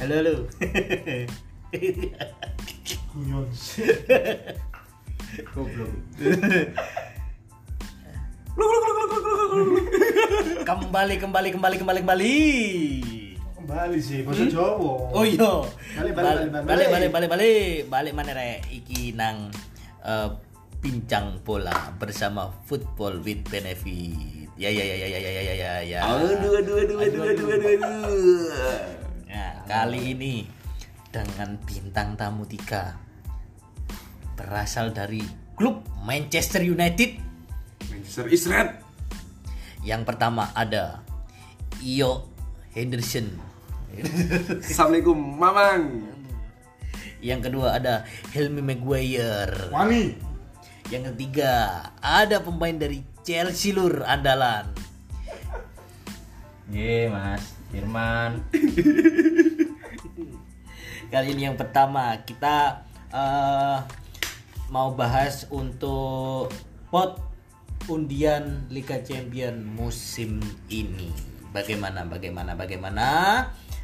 Halo halo. Guyon. Goblok. kembali kembali kembali kembali kembali. Kembali sih bahasa Jawa. Oh iya. Balik, balik, Bal- balik, balik. balik balik balik balik balik mana rek iki nang eh, bincang bola bersama football with benefit. Ya ya ya ya ya ya ya ya ya. Aduh aduh aduh aduh aduh aduh aduh. Kali ini dengan bintang tamu tiga berasal dari klub Manchester United. Manchester is red. Yang pertama ada Iyo Henderson. Assalamualaikum Mamang. Yang kedua ada Helmy Maguire. Wani. Yang ketiga ada pemain dari Chelsea lur andalan. Ye mas Firman Kali ini yang pertama kita eh, mau bahas untuk pot undian Liga Champion musim ini. Bagaimana bagaimana bagaimana?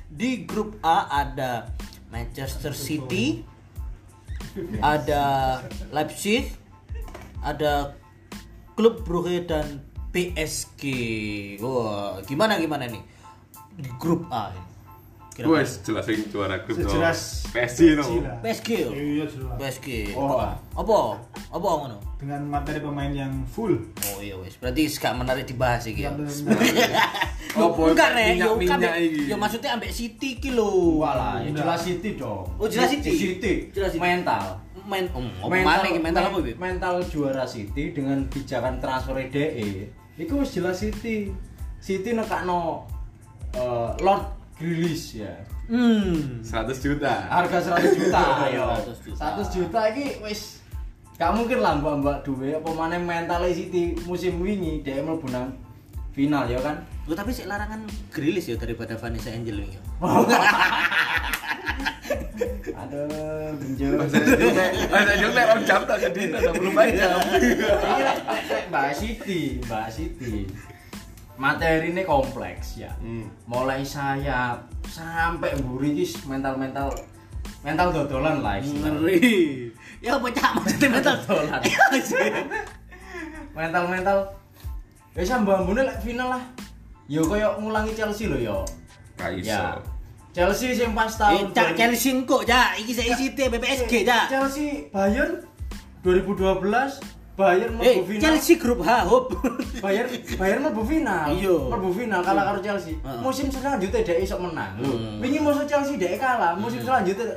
Di grup A ada Manchester City, ada Leipzig, ada klub Brugge dan PSG. Wah, gimana gimana nih? Di grup A ini. Kira-kira. Wes jelas yang juara grup no. Sejelas PSG no. lah. PSG yo. Iya jelas. PSG. Oh. Apa? Apa ngono? Dengan materi pemain yang full. Oh iya wes. Berarti gak menarik dibahas iki boy, enggak rek, yo kan. iki. Yo maksudnya ambek City ki lho. Walah ya jelas City dong Oh, jelas City. City Jelas City. Mental Main um, apa mana iki mental apa, Bib? mental juara City dengan pijakan transfer DE itu wis jelas City City nekakno eh, Lord Grealish ya Hmm. 100 juta. harga 100 juta ayo 100 juta. 100 juta iki wis gak mungkin lah mbak-mbak duwe apa maneh mentale City musim wingi dia mlebu nang final ya kan Loh, tapi sih larangan Grilis ya daripada Vanessa Angel ini. aduh benjo Bahasa juga. Bahasa juga orang jam tak jadi tak belum jam. Lek- lek Mbak Siti, Mbak Siti. Materi ini kompleks ya. Hmm. Mulai sayap sampai mburi iki mental-mental mental dodolan lah istilahnya. Ngeri. Ya apa cak maksudnya mental Dodolan. Mental-mental ya sambambune lek final lah. Yo koyo ngulangi Chelsea lho yo. Iso. Ya. Chelsea sing pas Eh, tahun cak Chelsea kok cak iki saya City BPSG cak. Chelsea Bayern 2012 Bayern Eh, mlebu final. Chelsea grup H hop. Bayern Bayern mlebu final. Iya. Mlebu final kalah karo Chelsea. Heeh. Musim selanjutnya dhek iso menang. Hmm. wingi musuh Chelsea dhek kalah, musim selanjutnya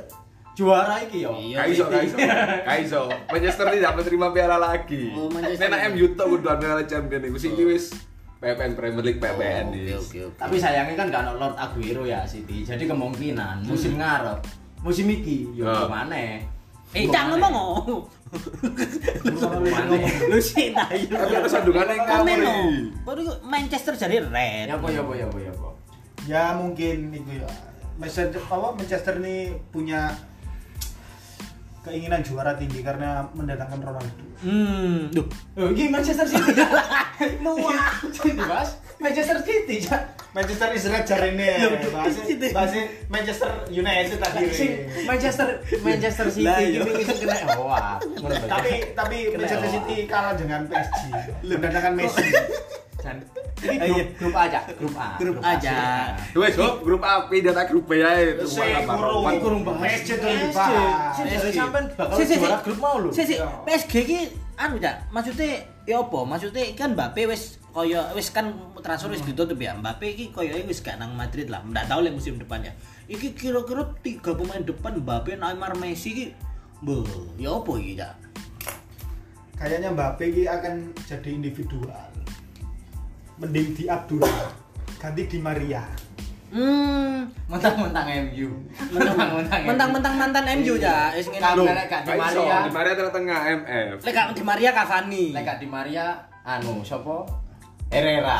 juara iki yo. Iya. Gak iso, gak iso. Gak iso. Manchester tidak menerima piala lagi. Oh, Manchester. Nek MU tok kudu piala champion iku City wis PPN Premier League PPN Oke wis. oke oke. Tapi sayangnya kan gak ada Lord Aguero ya City. Jadi kemungkinan musim ngarep, musim iki yo Ah. ke mana? Eh, cak ngomong oh. Lu sih iya. Tapi ada sandungan yang iku Manchester jadi red. Ya apa ya apa ya apa ya apa. Ya mungkin itu ya. Manchester apa Manchester ini punya keinginan juara tinggi karena mendatangkan Ronaldo. Hmm, duh. Oh, ini Manchester City. Jadi Mas, Manchester City ya. Manchester is red jarine. Loh, Bahasa itu. bahasa Manchester United tadi. Sing Manchester Manchester City Lah, iki iya. sing kena wah. tapi tapi Kena Manchester. City kalah dengan PSG. Mendatangkan Messi. Dan ini iya. grup, grup aja, grup A. Grup aja. Wes, Hop, grup A data grup B ae. Itu Si malah kurung. bahas. PSG tuh dibahas. PSG. sampean bakal Si, si, si. juara grup mau lho. Si, si, Iya. PSG ki anu cak, maksudnya ya apa? Maksudnya kan Mbappe wis koyo wis kan transfer wis ditutup ya. Mbappe iki koyo wis gak nang Madrid lah. Nggak tahu lah musim depan ya. Iki kira-kira tiga pemain depan Mbappe, Neymar, Messi ki Beuh, ya apa iki cak? Kayaknya Mbappe ini akan jadi individual. Mending di Abdullah ganti di Maria. Hmm, Mentang-mentang MU. Mentang-mentang mentang-mentang mantan MU cak, wis ngene. Lek gak di Maria. di Maria tengah-tengah MF. Lek gak di Maria Cavani. Lek gak di Maria anu sapa? Herrera.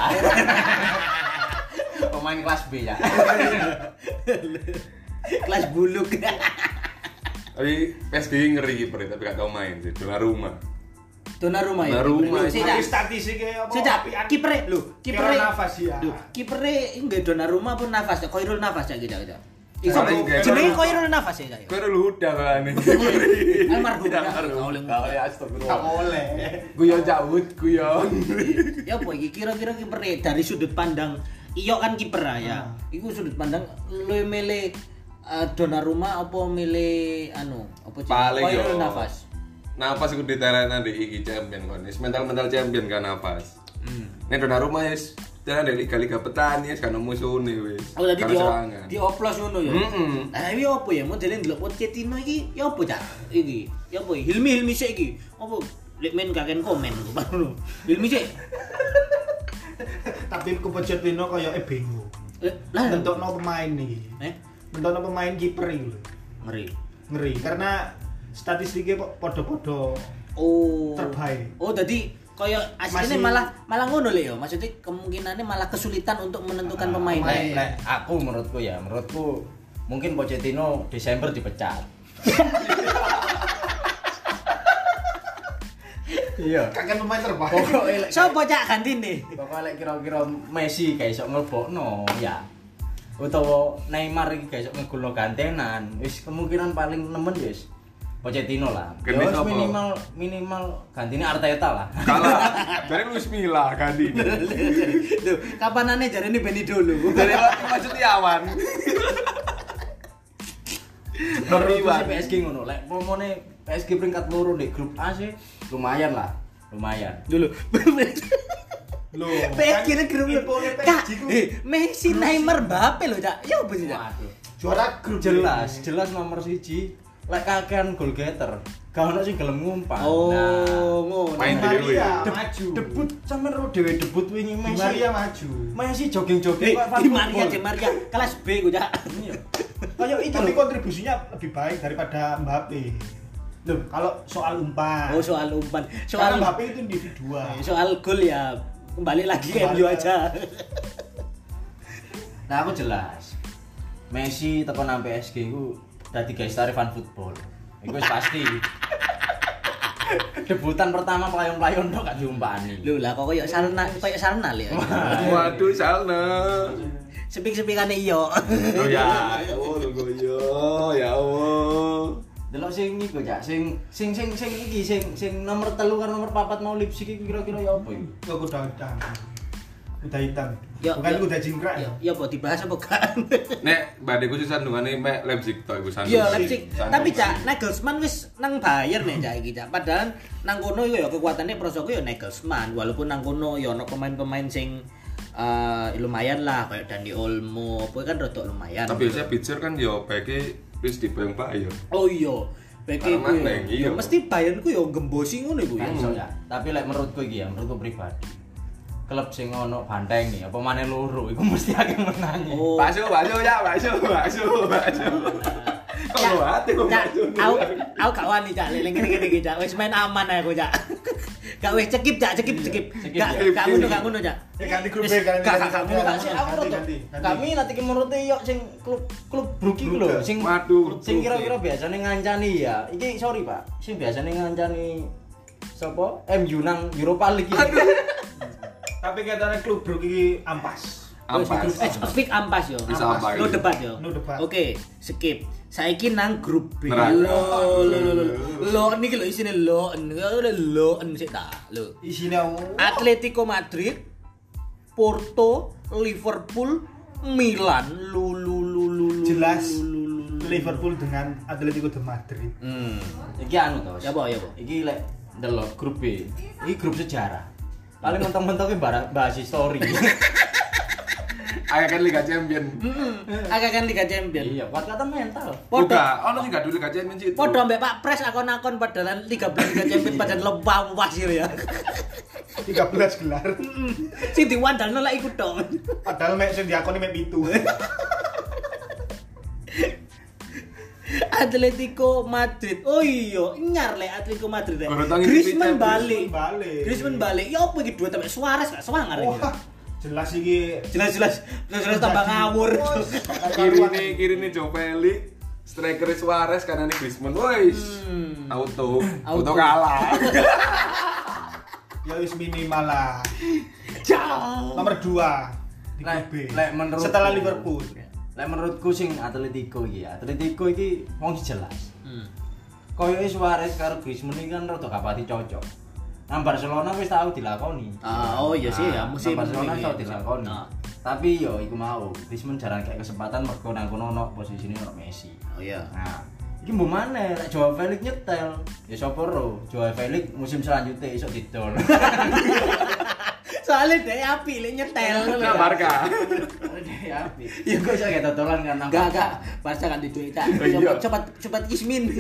Pemain kelas B ya. Kelas buluk. Tapi PSG ngeri kiper tapi gak tau main sih. Dona rumah dona rumah ya dona rumah iya. tapi statistiknya apa sejak kiper lu kiper nafas ya. lu kiper enggak dona rumah pun nafas ya koirul nafas ya gitu gitu. Jenenge koyo Rul nafas ya kayak. Kowe udah kan ini. Almarhum. Ya, Ya, almarhum. Ya, Tak astagfirullah. Guyon cabut, guyon. Ya apa iki kira-kira kiper dari sudut pandang iyo kan kiper ah, ya. Hmm. Iku sudut pandang lu milih uh, Donnarumma apa milih anu apa? Paling yo. Nafas. Nafas iku diterena di iki champion kon. Mental-mental champion kan nafas. Hmm. Nek Donnarumma wis jalan dari liga-liga petani wis kan musuhne wis. Oh tadi Kan di di oplos ngono ya. Mm-mm. Nah, iki apa ya modele ndelok Pochettino iki ya apa cak? Iki ya apa? Hilmi Hilmi sik iki. Apa lek men kaken komen ngono. Hilmi sik. Tapi ku Pochettino koyo e bingung. Eh, Lah Nentokno pemain iki. Eh, Nentokno pemain kiper iki lho. ngeri. Ngeri karena statistiknya kok podo-podo Oh. Terbaik. Oh, jadi kaya aslinya Masih- malah malah ngono le ya. Maksudnya kemungkinannya malah kesulitan untuk menentukan Ah, pemain. lek aku menurutku ya, menurutku mungkin Pochettino Desember dipecat. Iya. kakek pemain terbaik. Pokoknya lek Sopo cak gantine? pokoknya kira-kira Messi gak iso ngelbokno ya. Utawa Neymar iki gak iso ngegolno gantenan, wis kemungkinan paling nemen wis Pochettino lah. Ya wis apa? minimal minimal gantine Arteta lah. Kalah. Dari Luis Milla kan ini. Loh, kapanane jarene Beni dulu. Dari waktu Mas Setiawan. Menurutku Iwan. sih PSG ngono, lek pomone PSG peringkat loro di grup A sih lumayan lah, lumayan. Dulu. Loh, PSG kan ini grup PSG eh, Messi, Neymar, Mbappe lho, Cak. Ya apa sih, Cak? Juara grup Jelas, ini. jelas nomor siji lek kakean goal getter. Gak ono sing gelem ngumpan. Oh, Nah, ngono. Main Di dhewe. Maria de- maju. debut sampean ro dhewe debut wingi Di Messi. Maria maju. Messi Eh, jogging-jogging Pak, Di fan Maria. Di Maria, kelas B gue, Cak. Iya. Kayak iki Tapi kontribusinya lebih baik daripada Mbappe. Loh, Kalau soal umpan. oh soal umpan. Karena Soal Mbappe itu individual. soal gol ya kembali lagi ke MU aja. Nah, aku jelas. Messi tekan nang PSG ku dadi guys tarik fan football. Iku wis pasti. Debutan pertama pelayon-pelayon tok gak diumpani. Lho lah kok koyo sarna koyo sarna le. Waduh, Salna. Sepik-sepikane iyo. Oh ya, ya Allah, goyo, ya Allah. Delok sing iku ya, sing sing sing sing iki sing sing nomor telu karo nomor papat mau lipsik iki kira-kira ya apa iki? Itu kuda Kuda hitam. Ya, Bukan ya. kuda jingkrak Ya, ya. apa dibahas apa kan? Nek badheku sih sandungane mek Leipzig tok iku sandung. Iya Leipzig. Tapi Cak Nagelsmann wis nang Bayern nih Cak iki Cak. Padahal nang kono ya kekuatannya prosoku ya Nagelsmann. Walaupun nang kono ya ono pemain-pemain sing eh, lumayan lah kayak Dani Olmo, apa kan rodok lumayan. Tapi biasanya Bitzer kan yo beke wis dibayang Bayern. Oh iya. Karena ku ya. Iya. Ya mesti Bayern ku ya gembosi ngono iku iso ya. Tapi lek menurutku iki ya, menurutku pribadi. Klub sing ono banteng nih, apa maneh loro iku mesti akeh menangi. Oh. Bakso, bakso ya, bakso, bakso, bakso. Kok Cak, lu hati kok Cak, bakso? aku aku gak wani Cak, leleng kene-kene iki Cak. Wis main aman aku Cak. Gak wis cekip Cak, cekip cekip. Cekip, Gak ya. gak ngono gak ngono Cak. Eh, ganti grup Wis, B, ganti gak gak gak ngono gak sih. Aku. Kami nanti ki menurut yo sing klub klub Brugge iki lho, sing Waduh, sing kira-kira biasanya ngancani ya. Iki sorry Pak, sing biasanya ngancani sapa? MU nang Europa League iki. Tapi katanya klub Brugge ini ampas. Ampas. Eh, speak ampas yo. Bisa ampas. No debat yo. No debat. Oke, skip. Saiki nang grup B. Lo lo lo lo. Lo niki lho isine lo. Lo lo sik ta. Lo. Isinya Atletico Madrid, Porto, Liverpool, Milan, lu lu lu lu lu Jelas. Liverpool dengan Atletico de Madrid. Hmm, iki anu to. Ya apa ya apa? Iki lek delok grup B. Iki grup sejarah. Paling mentok-mentoknya bahas histori. Ayo kan Liga Champion. Agak kan Liga Champion. iya, kuat kata mental. Podo Buka, ono sing gak dulu Liga Champion sih. itu. podo mbek Pak Pres akon-akon padahal 13 Liga Champion padahal lembah wasir ya. 13 gelar. Sing diwandalno lek iku tok. Padahal mek sing diakoni mek pitu. Atletico Madrid. Oh iya, nyar lek Atletico Madrid. ya. Griezmann balik. Griezmann balik. Ya apa iki duet sampe Suarez gak semangar iki. Jelas iki Jelas-jelas jelas-jelas tambah ngawur. Kiri nih, kiri nih Joe Felix. Striker Suarez kanan nih Griezmann. Wis. Hmm. Auto. Auto. Kalah. Ya wis minimal lah. Ciao. Nomor 2 di B. lek menurut Setelah Liverpool. Lek menurutku sing Atletico iki ya, Atletico iki wong jelas. Hmm. Koyoke Suarez karo Griezmann iki kan rada gak pati cocok. Nang Barcelona wis tau dilakoni. Ah, oh iya sih ya, Nah, musim Barcelona ini. tau dilakoni. Ah. Tapi yo iku mau, Griezmann jarang kayak kesempatan mergo nang kono ono posisine ono Messi. Oh iya. Nah, iki mbok maneh lek Joao Felix nyetel, ya sapa ro? Joao Felix musim selanjutnya iso didol. Soalnya dia api lek nyetel. Nah, Barca. Ya api. Ya kok iso kayak totolan kan nang Enggak, enggak. Barca kan di iya. Coba coba coba Ismin.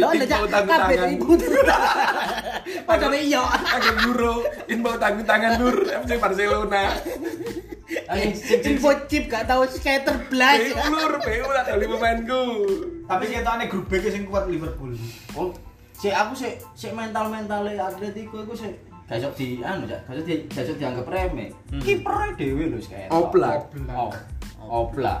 Lo ada jak kabeh tangan. ibu. Padahal iya. Agak euro, info tanggung tangan dur FC Barcelona. Sing Info chip gak tahu skater blas. PU lur, PU lah dari pemainku. Tapi ketane grup B sing kuat Liverpool. Oh, si aku si si mental mentalnya Atletico itu si gak di anu ya, gak iso di gak dianggap remeh. Hmm. Kipernya dewe lho kayak. Oblak. Oh, oblak.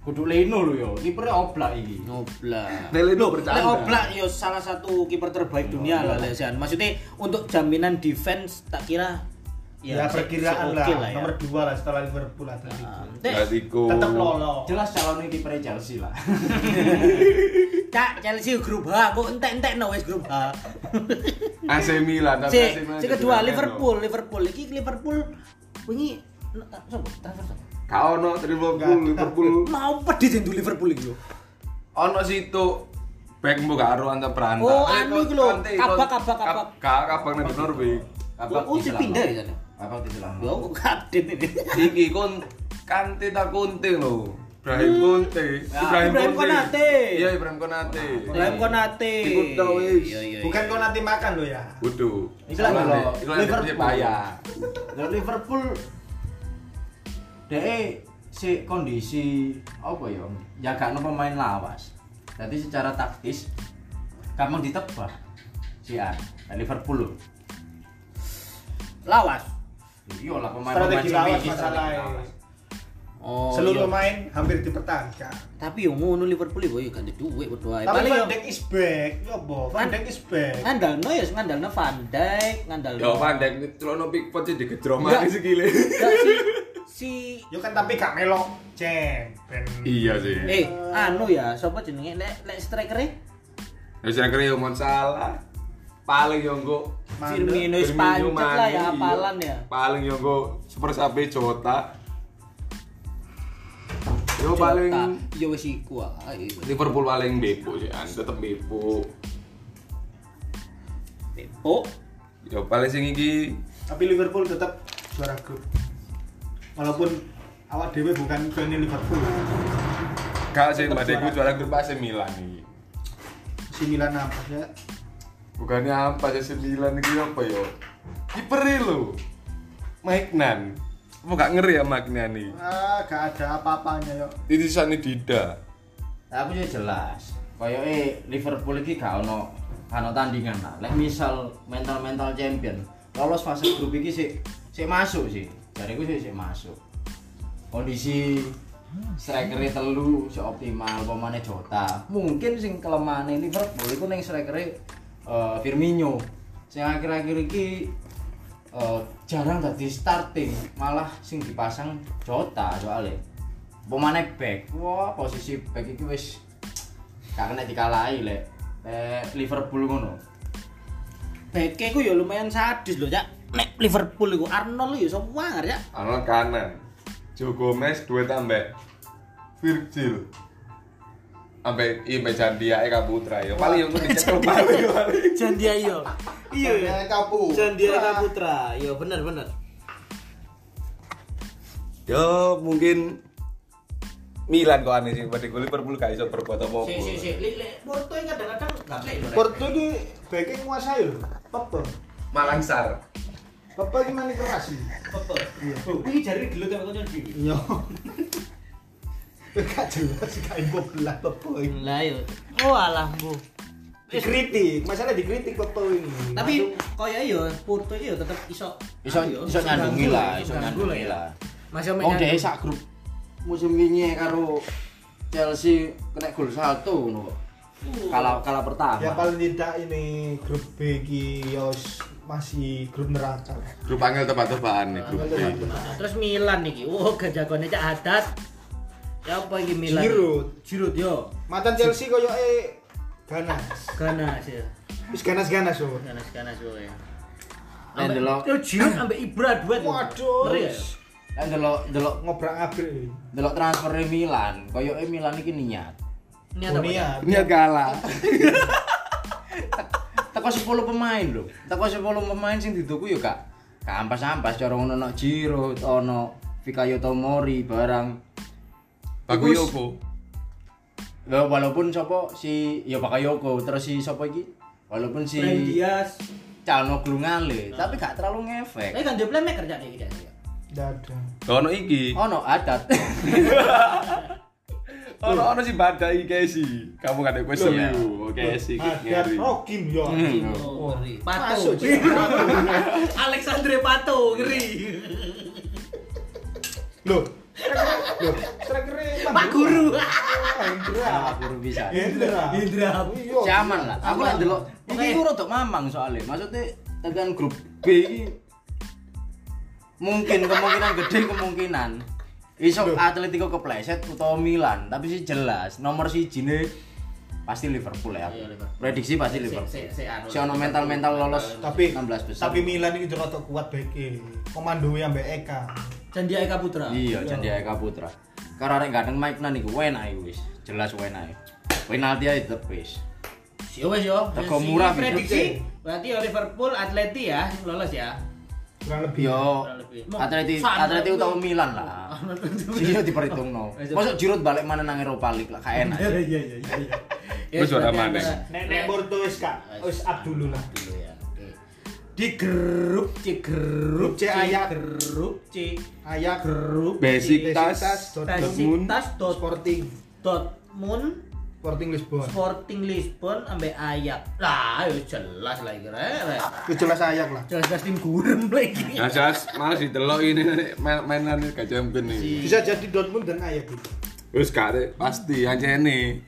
Kudu Leno lho yo, kipernya oblak iki. Ngoblak. Lele itu Loh, bercanda. Lek Oblak yo salah satu kiper terbaik dunia lah Lesian. Maksudnya untuk jaminan defense tak kira Ya, se- perkiraan oke lah, ya. nomor 2 lah setelah Liverpool Atletico. Ah, Atletico. Tetap lolos. Jelas calonnya kipernya Chelsea lah. Cak Chelsea grup H, kok entek-entek no wis grup H. AC Milan. tapi Si, AC Milan si jadi kedua Liverpool, Liverpool iki Liverpool wingi sopo transfer? Kau no Liverpool. Liverpool. Mau pedhi jendu Liverpool iki lho. Ono situ back mbok karo anta Pranta. Oh, anu kok iku lho, Kante, kabak, kabak, kabak. Kabak nang Norway. Apa Oh, pindah ya sana? Apa di sana? Yo kok update ini. Iki kon Kante tak Kunte lho. Ibrahim Kunte. Ya, Ibrahim Konate. Iya, Ibrahim Konate. Ibrahim Konate. Tau wis. Iya, iya. Bukan kau nanti makan lo ya. Kudu. Iku lho, Iku lagi Liverpool. payah. Liverpool DE si kondisi apa ya? Jagakno pemain lawas. Jadi secara taktis gampang ditebak. Si An, Nah, Liverpool lho. Lawas. Iya lah pemain-pemain Strategi lawas. Oh. Seluruh iya. pemain hampir dipertahankan. Tapi yo ngono Liverpool iku yo ganti duit berdoa. Tapi Paling yo Van Dijk is back. Ya apa? Van Dijk is back. ngandalno ya ngandalno Van Dijk, ngandalno. Yo Van Dijk celono Pickford sih digedrom Enggak. aja sikile. Si Yo kan tapi gak melok champion. Iya sih. eh anu ya sapa jenenge lek lek striker Ya saya kira yo mau salah. Paling yo Mandek. Firmino pancet lah ya hafalan iya. ya. Paling yo engko Super Sapi Jota. Yo paling yo wis iku ae. Liverpool paling bepo sih, an tetep bepo. Oh, Yo paling sing iki Tapi Liverpool tetap juara grup. Walaupun awak dewe bukan fans Liverpool. gak sih Tetep badeku juara. grup AC Milan iki. Si Milan apa ya? Bukannya apa sih AC Milan iki apa yo? Kiper lho. Magnan. Apa gak ngeri ya Magnan nih? Ah, gak ada apa-apanya yo. Titisane Dida. Nah, aku sih jelas. Kayak Liverpool iki gak ono ono tandingan lah. Lek misal mental-mental champion lolos fase grup iki sih sih masuk sih. Dari sih sih masuk. Kondisi striker telu si optimal pemane Jota. Mungkin sing kelemahane Liverpool iku ning striker eh, Firmino. Sing akhir-akhir iki eh, jarang dadi starting, malah sing dipasang Jota soalnya. Pemane back. Wah, posisi back iki wis gak kena dikalahi lek lek Liverpool ngono. beke ku yo lumayan sadis lho, Cak. Nek Liverpool iku Arnold yo semua ya. Arnold kanan. Joe Gomez duet ambek Virgil. Ambek Imbe Jandia Eka Putra ya. Paling yang dicekel paling paling. Jandia yo. Iya ya. kapu. Jandia Putra. Yo bener bener. Yo mungkin Milan kok aneh sih, pada Liverpool gak iso berbuat apa-apa. Si si si, li li Porto yang kadang-kadang enggak play. Porto ini backnya nguasai loh. Pepe. Malangsar. Pepe gimana kerasi? Porto. Oh, iki jari gelut karo kanca iki. Yo. Gak jelas gak info belah ini. Lah yo. Oh alah, Bu. Dikritik, masalah dikritik Pepe ini. Tapi Masuk- koyo yo Porto iki yo tetep iso Iso iso nyandungi lah, iso nyandungi lah. Masih Wong dhek sak grup musim wingi karo Chelsea kena gol satu ngono kok. Kalah kalah pertama. Ya paling tidak ini grup B ki yos masih grup neraka. Grup angel tebak-tebakan nih grup B. Terus Milan iki. Wow, gajagone Cak Haddad. Ya apa iki Milan? Giroud. Giroud yo. Mantan Chelsea koyo eh ganas. Ganas ya. Wis ganas-ganas yo. Ganas ganas yo ya. Nek delok Yo Giroud ambek Ibra duet. Waduh. Ya? nek delok delok Ngobrak-abrik. delok transfer Milan, koyo Milan iki niat. Niat apa? Dunia. Niat kalah. Teko 10 pemain lho. Teko 10 pemain sing dituku yo gak gak ampas-ampas cara ngono ono Giroud, ono Fikayo Tomori barang. Bakuyoko. Lho walaupun sapa si ya Bakayoko terus si sapa iki? Walaupun si Brahim Diaz. Calhanoglu ngale, tapi gak terlalu ngefek. Tapi kan dia playmaker jadi iki jadi. Dadah. Ono iki. Ono adat. Ono ono si badai Kesi. Kamu kan kowe Iya. selu. Kesi Ada ngeri. Rokim yo. Hmm. Oh. Pato. Alexandre Pato, ngeri. Loh. Loh, striker Pak Guru. Indra. Guru bisa. Indra. Indra. Iya. Siaman lah. Aku lek delok iki ku rada mamang soalnya. Maksudnya tekan grup B iki mungkin kemungkinan gede kemungkinan iso Atletico kepleset utawa Milan, tapi sih jelas nomor siji ne pasti Liverpool ya. Iya, Liverpool. Prediksi pasti Si- Liverpool. si- si anu. Si ono mental-mental lolos Tapi 16 besar. tapi Milan ini rada kuat beke. Komando ambek Eka. Candi Eka Putra. Iya, Candi Eka Putra. Karena arek ganteng Mike nan iku enak iku wis. Jelas enak. Penalti ae tepis. Yo wes yo. Teko Si murah, prediksi. Berarti Liverpool, Atleti ya yang lolos ya. Kurang lebih. Yo. Atleti Atleti itu. utawa Milan lah. Iya diperhitungno. Masuk Giroud balik mana nang Europa League lah, kayak enak. Iya iya iya iya. Wis ora maneh. Nek nek Porto wis Kak, wis up dulu lah. Dulu ya. Di grup C grup C, Ayak. grup C Ayak grup Besiktas, Besiktas, Dortmund, Besiktas Sporting, Dortmund Sporting Lisbon. Sporting Lisbon ambek Ayak. Lah, yo jelas lah iki rek. Itu jelas Ayak lah. Jelas-jelas tim gurem lagi. Nah, jelas malah didelok ini main mainan gak champion nih. Bisa jadi Dortmund dan Ayak gitu. Wis gak pasti anjene.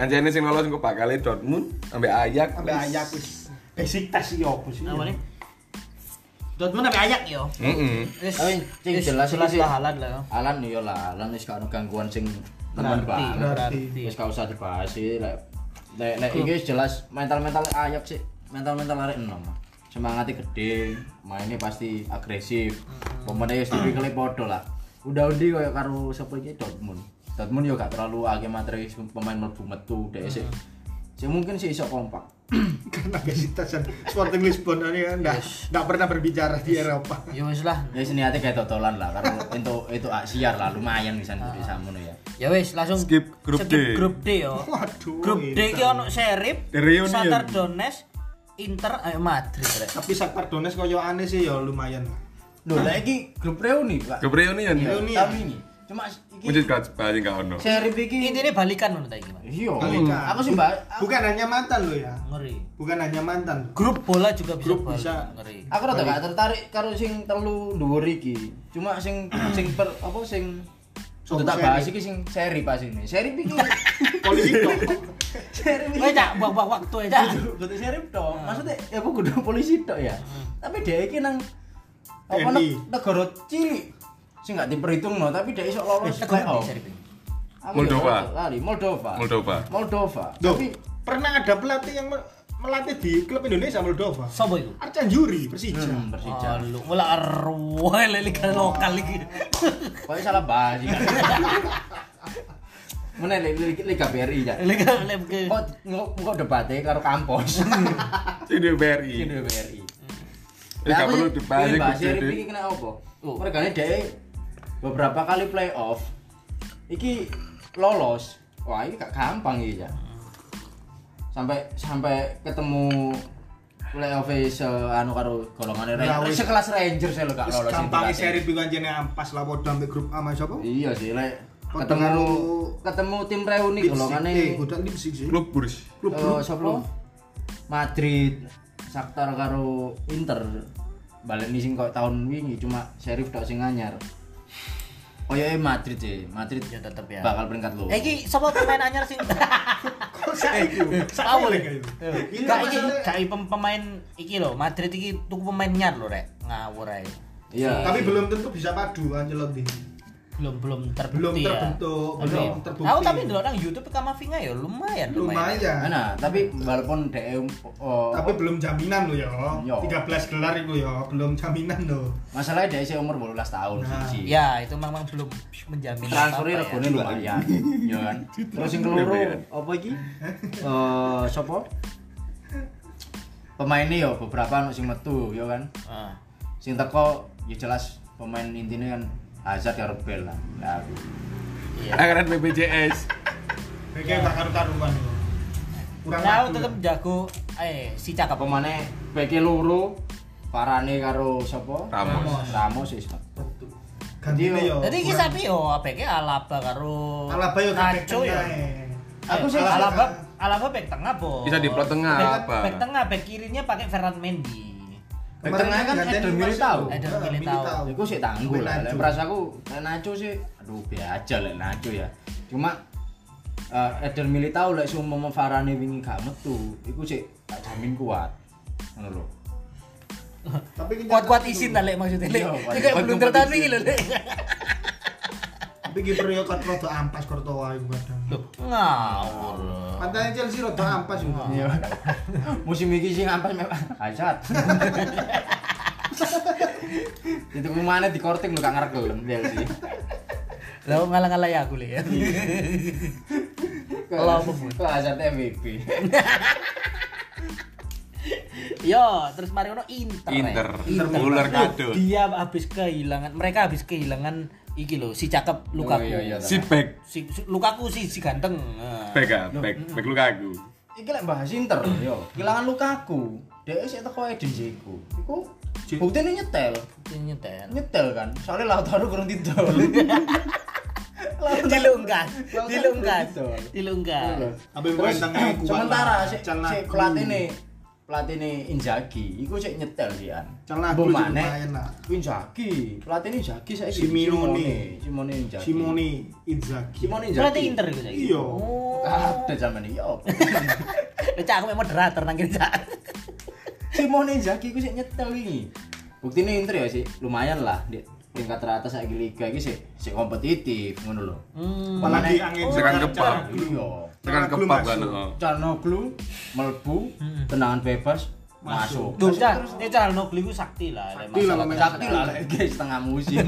Anjene sing lolos engko bakal Dortmund ambek Ajax. Ambek Ayak wis. Besiktas iki opo sih? Apa nih? Dortmund ambek Ayak yo. Heeh. Wis Tapi sing wis jelas jelas lah halan lah. yo. Alan yo lah, Alan wis gak ono gangguan sing Berarti, banget. berarti. Wis gak usah dibahas sih lek lek lek iki jelas mental-mental Ajax sih. Mental-mental arek enom. Semangatnya gede, mainnya pasti agresif. Pemainnya wis tipikale padha lah. Udah undi koyo karo sapa iki Dortmund. Dortmund yo gak terlalu akeh materi pemain mlebu metu dhek sih. Sih mungkin sih iso kompak. Karena Besiktas dan Sporting Lisbon ini kan enggak enggak pernah berbicara di Eropa. Yo wis lah. Ya sini hati kayak totolan lah karena itu itu ah, siar lah lumayan bisa di samono ya. Ya wis langsung Skip grup D. grup D yo. Waduh. Grup D iki ono reunion. Shakhtar Donetsk, Inter, ayo Madrid rek. Tapi Shakhtar Donetsk koyo aneh sih ya lumayan lah iki grup reuni, Pak. Ke reunion ya. Tapi ini cuma iki Mujud gak bahas gak ono. seri iki Intine balikan ngono ta iki, Mas. Iya. Balikan. Aku sih Mbak, Bukan hanya mantan lo ya. Ngeri. Bukan hanya mantan. Grup bola juga bisa Grup balik. bisa. ngeri. aku rada gak tertarik karo sing telu dhuwur iki. Cuma sing sing per apa sing Sudah tak bahas iki sing seri pas ini. Seri iki Polisi dong. seri iki. cak buang-buang waktu aja. Kudu seri tok. Maksudnya ya aku kudu polisi tok ya. Tapi dia iki nang apa negara cilik sing gak diperhitung no, tapi dia iso lolos playoff. Aku Moldova. ya Lali, Moldova. Moldova. Moldova. Loh, Tapi pernah ada pelatih yang me- melatih di klub Indonesia Moldova. Sopo iku? Arcan Juri Persija. hmm, Persija. Lu mula arwah liga lokal iki. Kok salah bahas iki. Mana liga, liga BRI ya? Liga liga. Kok kok debatnya karo kampus. Ini BRI. Ini BRI. Ini gak perlu dibahas ini iku, bahas ini kena apa? Oh, mereka dia beberapa kali playoff. Iki lolos. Wah, ini gak gampang iki ya. Sampai sampai ketemu playoff se anu karo golongan Ya, wis. sekelas Rangers saya lo gak lolos. gampang seri piku anjene ampas lah podo ambek grup A sama sapa? Iya sih, lek ketemu ketemu tim reuni golongane Eh. Klub Burs. Klub Eh, sapa? Madrid, Shakhtar karo Inter. Balik nih sing kok tahun wingi cuma Sheriff tok sing anyar. Koyoke Madrid sih, Madrid Ya tetep ya. bakal peringkat lo. Eh iki sapa pemain anyar sing Kok saiki? Tahu. Ini Gak iki gak pem- pemain iki lho, Madrid iki tuku pemain nyar lho rek. Ngawur ae. Iya. Tapi belum tentu bisa padu Ancelotti. Belum belum terbukti Belum ya. terbentuk, Tapi- belum terbukti. Aku tapi dulu nang YouTube Kamavinga ya lumayan lumayan. Nah, tapi walaupun DE oh, tapi belum jaminan lo ya. Yo. 13 gelar itu ya belum jaminan lo masalahnya DE sih umur 18 tahun Nah. siji. Ya, itu memang belum menjamin transfernya apa-apa regane lumayan ya kan? Terus yang keloro apa iki eh sapa pemainnya ya beberapa anu sing metu ya kan? Ah. sing teko ya jelas pemain intinya kan Hazard karo Bell lah Lah, aku Iya. Anggaran BPJS. Kayak gak karu-karuan. Kurang Nah, maju tetep ya. jago eh si cakep pemainnya beke loro Varane karo sapa Ramos. Ramos wis Betul. Gantine yo. Jadi iki sapi yo apeke Alaba karo Alaba yo Nacho ya. Aku sih sih Alaba- Alaba back tengah, Bos. Bisa di plot tengah apa? Back tengah, back kirinya pakai Ferran Mendy. Bek tengah kan Eder Militao. Eder Militao. Iku sih tangguh lah. Lek perasaku lek Nacho sih aduh biasa aja lek Nacho ya. Cuma eh Eder Militao lek sumpama Varane wingi gak metu, iku sih tak jamin kuat. Ngono lho. Tapi Kuat-kuat isin lah lek maksudnya. Lek. Iya, kayak belum tertanding lho, Lek. Tapi kiper yo kan rada ampas Courtois iku kadang. Loh, ngawur. Pantainya Chelsea rada ampas yo. Iya. Musim iki sing ampas memang Hazard. Itu ke mana di korting lu gak ngerekel Chelsea. Lah ngalah-ngalah ya aku Lek. ya. Kalau? Kok Hazard MVP. Yo, terus mari ono Inter. Inter. ya. Ular Nah, gadot. Dia habis kehilangan, mereka habis kehilangan iki lho, si cakep Lukaku. Oh, iya, iya. Si back, Si, si Lukaku si si ganteng. Nah. back ah, back, back Lukaku. Iki lek bahas Inter yo, kehilangan Lukaku. Dhek sik teko Edin Dzeko. Iku buktine nyetel. Ini nyetel. Nyetel kan. Soalnya Lautaro kurang tidol. Dilungkas, dilungkas, dilungkas. Pemain tengah kuat sementara si, pelatih nih pelatih nih Inzaghi, iku sik nyetel sih an. Calhanoglu Mbok juga maneh, lumayan lah. Inzaghi, pelatih ini Inzaghi saya Simeone. Simone Inzaghi. Simone Inzaghi. Simone Inzaghi. Berarti Inter gitu. Iya. Oh. Ada zaman ini, yo. Cak aku memang moderator nang kene Cak. Simone Inzaghi iku sik nyetel wingi. Buktine Inter ya sih lumayan lah di peringkat teratas saiki liga iki sik sik kompetitif ngono lho. Hmm. Apalagi angin segar- kepala. Calhanoglu. Iya. Tekan Calhanoglu kepap kan. masuk. oh. Calhanoglu melbu tendangan bebas masuk. Duh, Cak, ini cara nogli ku sakti lah. Sakti lah, Sakti lah guys setengah musim.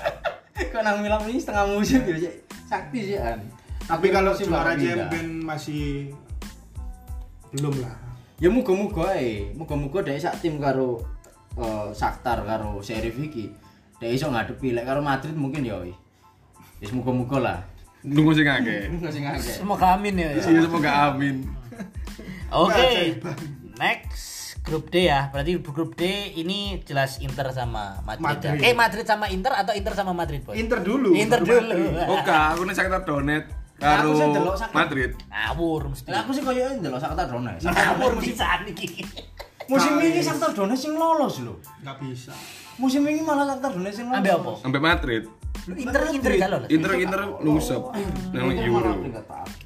Kok nang Milan ini setengah musim ya. Sakti sih an. Tapi kalau juara champion masih belum lah. Ya muga-muga ae, muga-muga dhek sak tim karo eh, Shakhtar karo Sheriff iki. Dhek iso ngadepi lek karo Madrid mungkin ya wis. Wis muga-muga lah. Nunggu sing akeh. Enggak sing akeh. Semoga amin ya. ya. Iya semoga amin. Oke. Next grup D ya. Berarti grup D ini jelas Inter sama Madrid. ya. Madrid. Eh Madrid sama Inter atau Inter sama Madrid, Boy? Inter dulu. Inter dulu. Oke, aku nih Shakhtar Donetsk Aku karo sih. Madrid. Ngawur mesti. Lah aku sih koyo ndelok Shakhtar Donetsk. Ngawur pisan iki. Musim ini Shakhtar Donetsk sing lolos lho. Nggak bisa. Musim ini malah Shakhtar Donetsk sing lolos. Ambil apa? Sampai Madrid. Lu Inter Inter gak lolos. Inter Inter lusep nang Inter Euro. malah peringkat papat.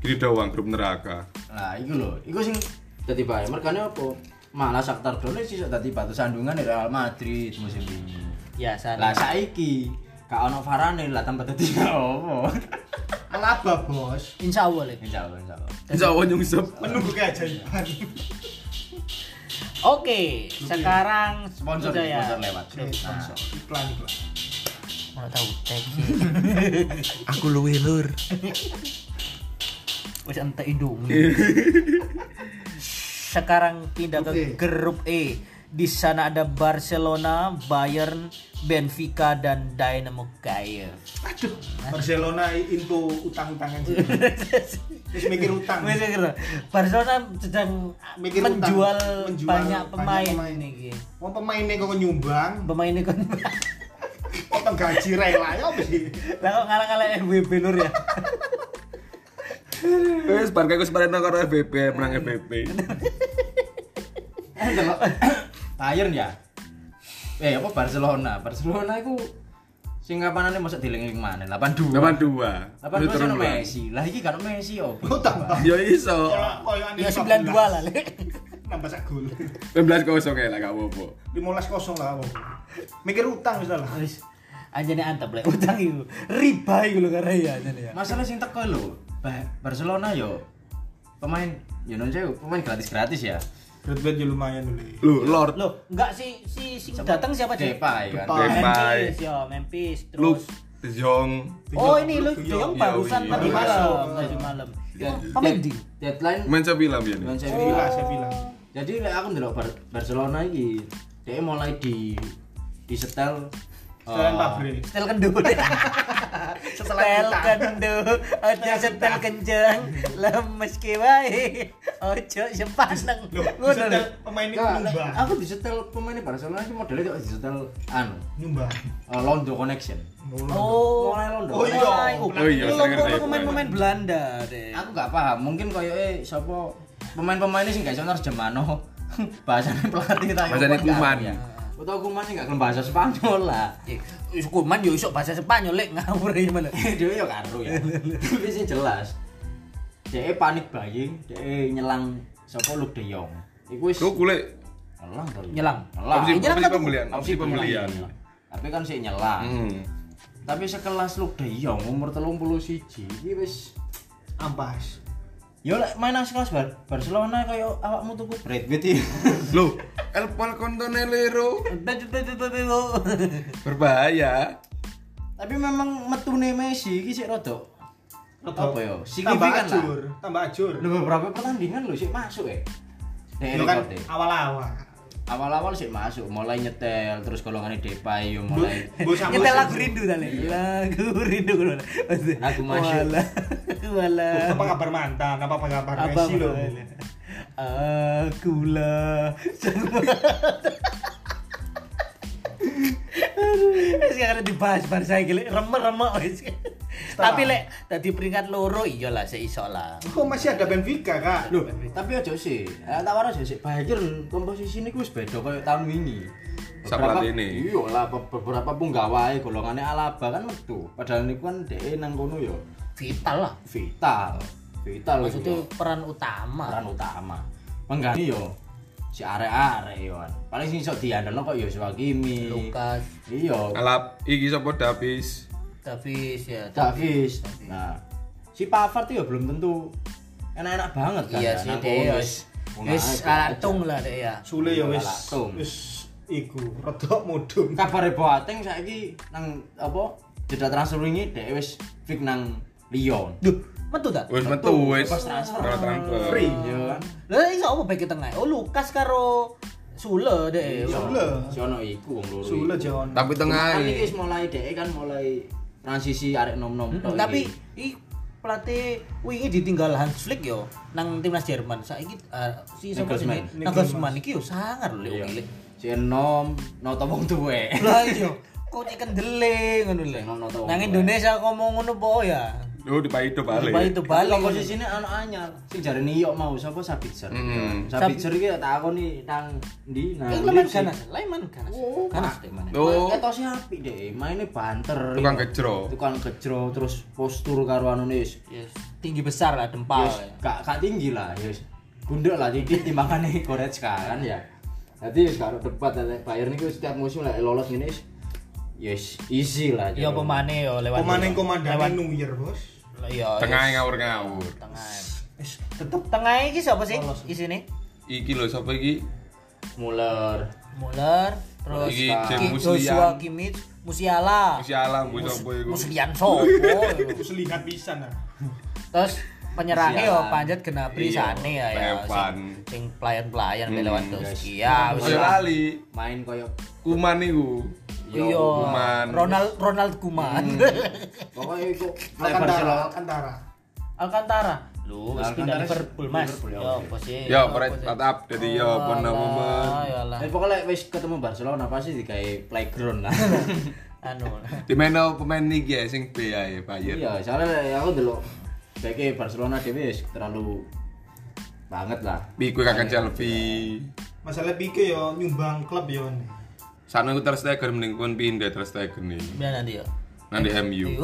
Gini doang grup neraka. Nah, iku lho, iku sing dadi bae. Mergane apa? Malah Shakhtar Donetsk iso dadi batu sandungan di Real Madrid musim ini. Ya sana. Lah saiki gak ono Varane lah tambah dadi apa? Alaba bos. Insya Allah Lek. Insyaallah, insyaallah. Insya Allah nyungsep. Menunggu keajaiban. Oke, sekarang Sponsor, udah ya. sponsor lewat. Sponsor. Iklan iklan. Mau tahu teki. Aku luwe lur. Wis ente Indomie. Sekarang pindah ke Oke. grup E. Di sana ada Barcelona, Bayern, Benfica dan Dynamo Kiev. Aduh, Barcelona into utang-utangan sih. Terus mikir utang. Wis kira, Barcelona sedang Mikir menjual, utang. Menjual banyak banyak pemain, pemain. ini. Mau pemainnya kok nyumbang, Pemainnya kan potong gaji rela ya lah kok ngalah-ngalah FWB lur ya. Wes Barca iku separeng karo FBP, menang FBP. Eh, delok ya. Eh, apa Barcelona? Barcelona iku sing kapanane mosok dieling-eling maneh 82. 82. 82 Turun ono dua. Messi. Lah iki kan Messi yo. Oh tambah. Ya iso. Ya 92 lah, Lek. Nambah sak gol. 15 kosong ya lah gak apa-apa. 15 kosong lah apa. Mikir utang wis lah. Wis. Anjane antep lek utang iku. Riba iku lho karena ya anjane ya. Masalah sing teko lho, Ba- Barcelona yo pemain yo non pemain gratis-gratis ya. Ya lumayan dulu. Lu Lord Loh, enggak si si si datang siapa sih? Depay kan. Depay. Depay. Memphis, ya, Memphis lu terus. De Jong Oh, ini lu Iya, Jong iya, barusan iya. tadi Baru malam, tadi malam. Ya, Pemain dead- di. Deadline main Sevilla biyen. main Saya Sevilla. bilang. Jadi lek aku ndelok Bar- Barcelona iki, dia mulai di di setel Setelan pabrik. Setel kendo. Setel kendo. Ojo setel kenceng. Lemes ki wae. Ojo sepaneng. Ngono lho. Setel pemain lek nyumbang. aku di setel pemain Barcelona iki modelnya kok di setel anu, Nyumbang. eh, Londo Connection. Oh. Mulai Londo. Oh, iya. Oh iya, pemain-pemain Belanda deh. Aku gak paham, mungkin koyo eh sapa pemain-pemain ini sing gak iso nerjemano. Bahasane pelatih ta. Bahasane Kuman. Ya. Utawa Kuman ini gak gelem bahasa Spanyol lah. Eh, Kuman yo iso bahasa Spanyol lek ngawur iki malah. Dia ya karo ya. Tapi sing jelas. Dia panik buying, dia nyelang sapa Luke De Jong. Iku wis Lu nyelang to. Nyelang. Nyelang. opsi, nyelang opsi tuh. pembelian, opsi pembelian. Tapi kan sih nyelang. Hmm. Tapi sekelas Luke De Jong umur 31 iki wis Ampas. Yo lek main nang sekelas Bar Barcelona kaya awakmu tuku Bradford iki. Lu El Palcontonelero berbahaya. Tapi memang metune Messi iki sik rada apa ya? Tambah Signifikan lah. ajur, tambah ajur. Lho beberapa pertandingan lho sik masuk ya. Nek kan awal-awal. Awal-awal sik masuk, mulai nyetel terus golongannya Depay yo mulai Bu Nyetel lagu rindu tadi. Lagu rindu ngono. Lagu masuk. Walah. Apa kabar mantan? Apa kabar Apa Messi lo? Akulah sekarang dibahas bar saya gile remek-remek wis. Tapi lek tadi peringkat loro iya lah seiso lah. Kok masih ada Benfica, Kak? Loh, tapi aja sih. Eh, tak waras ya sih. Bayern komposisi ini wis beda kayak tahun ini. Sak pelatih ini. Iya lah, be- beberapa penggawae golongannya Alaba kan metu. Padahal ini kan DE nang kono yo Vital lah. vital. Vital Maksudnya itu peran utama. peran utama. Pengganti yo si arek-arek yo. Paling sing iso diandalno kok yo Hakimi. Lukas, Iya, Alap iki sapa Davis? Davis ya. Davis. Nah, si Pavard tuh ya belum tentu enak-enak banget kan. Iya ya, sih dia kono wis wis lah dia ya. Sule ya wis wis iku rodok mudun. kabar Boateng saiki nang apa jeda transfer wingi dhek wis fix nang Lyon. Duh, metu tak? Wis metu wis. Pas transfer. Ora transfer. Free. Iya kan. Lah iso apa bagi tengah? Oh Lukas karo Sule deh. Iya. Sule. Si ono iku wong loro. Sule iku. Jon. Tapi tengah iki ini. wis mulai dhek kan mulai transisi arek nom-nom Mm, tok Tapi i pelatih wingi ditinggal Hans Flick yo nang timnas Jerman. Saiki eh, si sapa jenenge? Nagelsmann iki yo sangar lho Iya. iki. Si enom noto wong tuwek. Lah iya. Kok kendele ngono lho. Nang Indonesia ngomong ngono po ya. Lu di Paido balik. Balik itu Balik balik. komposisine ana anyar. Sing jarene yok mau sapa Sabitzer. Mm. Sabitzer iki tak takoni nang ndi nang. Eh, leman ganas, leman ganas. Oh, Ganas deh mana. Oh. Ketose apik deh, mainnya banter. Tukang gejro. Tukang gejro terus postur karo anune wis Yes. Tinggi besar lah dempal. gak gak tinggi lah, wis. Bunduk lah tinggi timbangane Goretzka kan ya. Dadi wis karo debat Bayern niku setiap musim lek lolos ngene yes easy lah. Iya jero. pemane yo lewat. Pemain komandannya lewat Neuer, Bos. Iya. Tengah yes. ngawur-ngawur. Tengah. Tetep Tengah iki siapa sih? Isine? Iki lho sapa iki? Muller. Muller, terus Iki Joshua. Kimmich, Musiala. Musiala mbok sapa iku? Muslian sopo? pisan ah. Terus penyerangnya yo Musiala. panjat Gnabry Iya, sane ya ya. Sing- pelayan-pelayan Hmm, hmm, Lewandowski. Ya, wis lali. Main koyo Kuman iku. Yo Iya, Kuman. Ronald Ronald Kuman. pokoknya iku lek Alcantara, Alcantara. Alcantara. Lu wis pindah Liverpool, Mas. Liverpool, ya, Yo, apa sih? Ya, Apa pret sih? tatap jadi ya pon Alah, momen. Eh pokoknya wis ketemu Barcelona pasti digawe playground lah. Anu. Di mana pemain iki ya sing B ae Bayern. Iya, soalnya ya aku dulu Bagi Barcelona dhewe wis terlalu banget lah. Piku kakak Chelsea. Masalah Pique yo nyumbang klub yo. Sana aku Ter Stegen mending pun pindah Ter Stegen nih. Biar nanti yo. Nanti MU.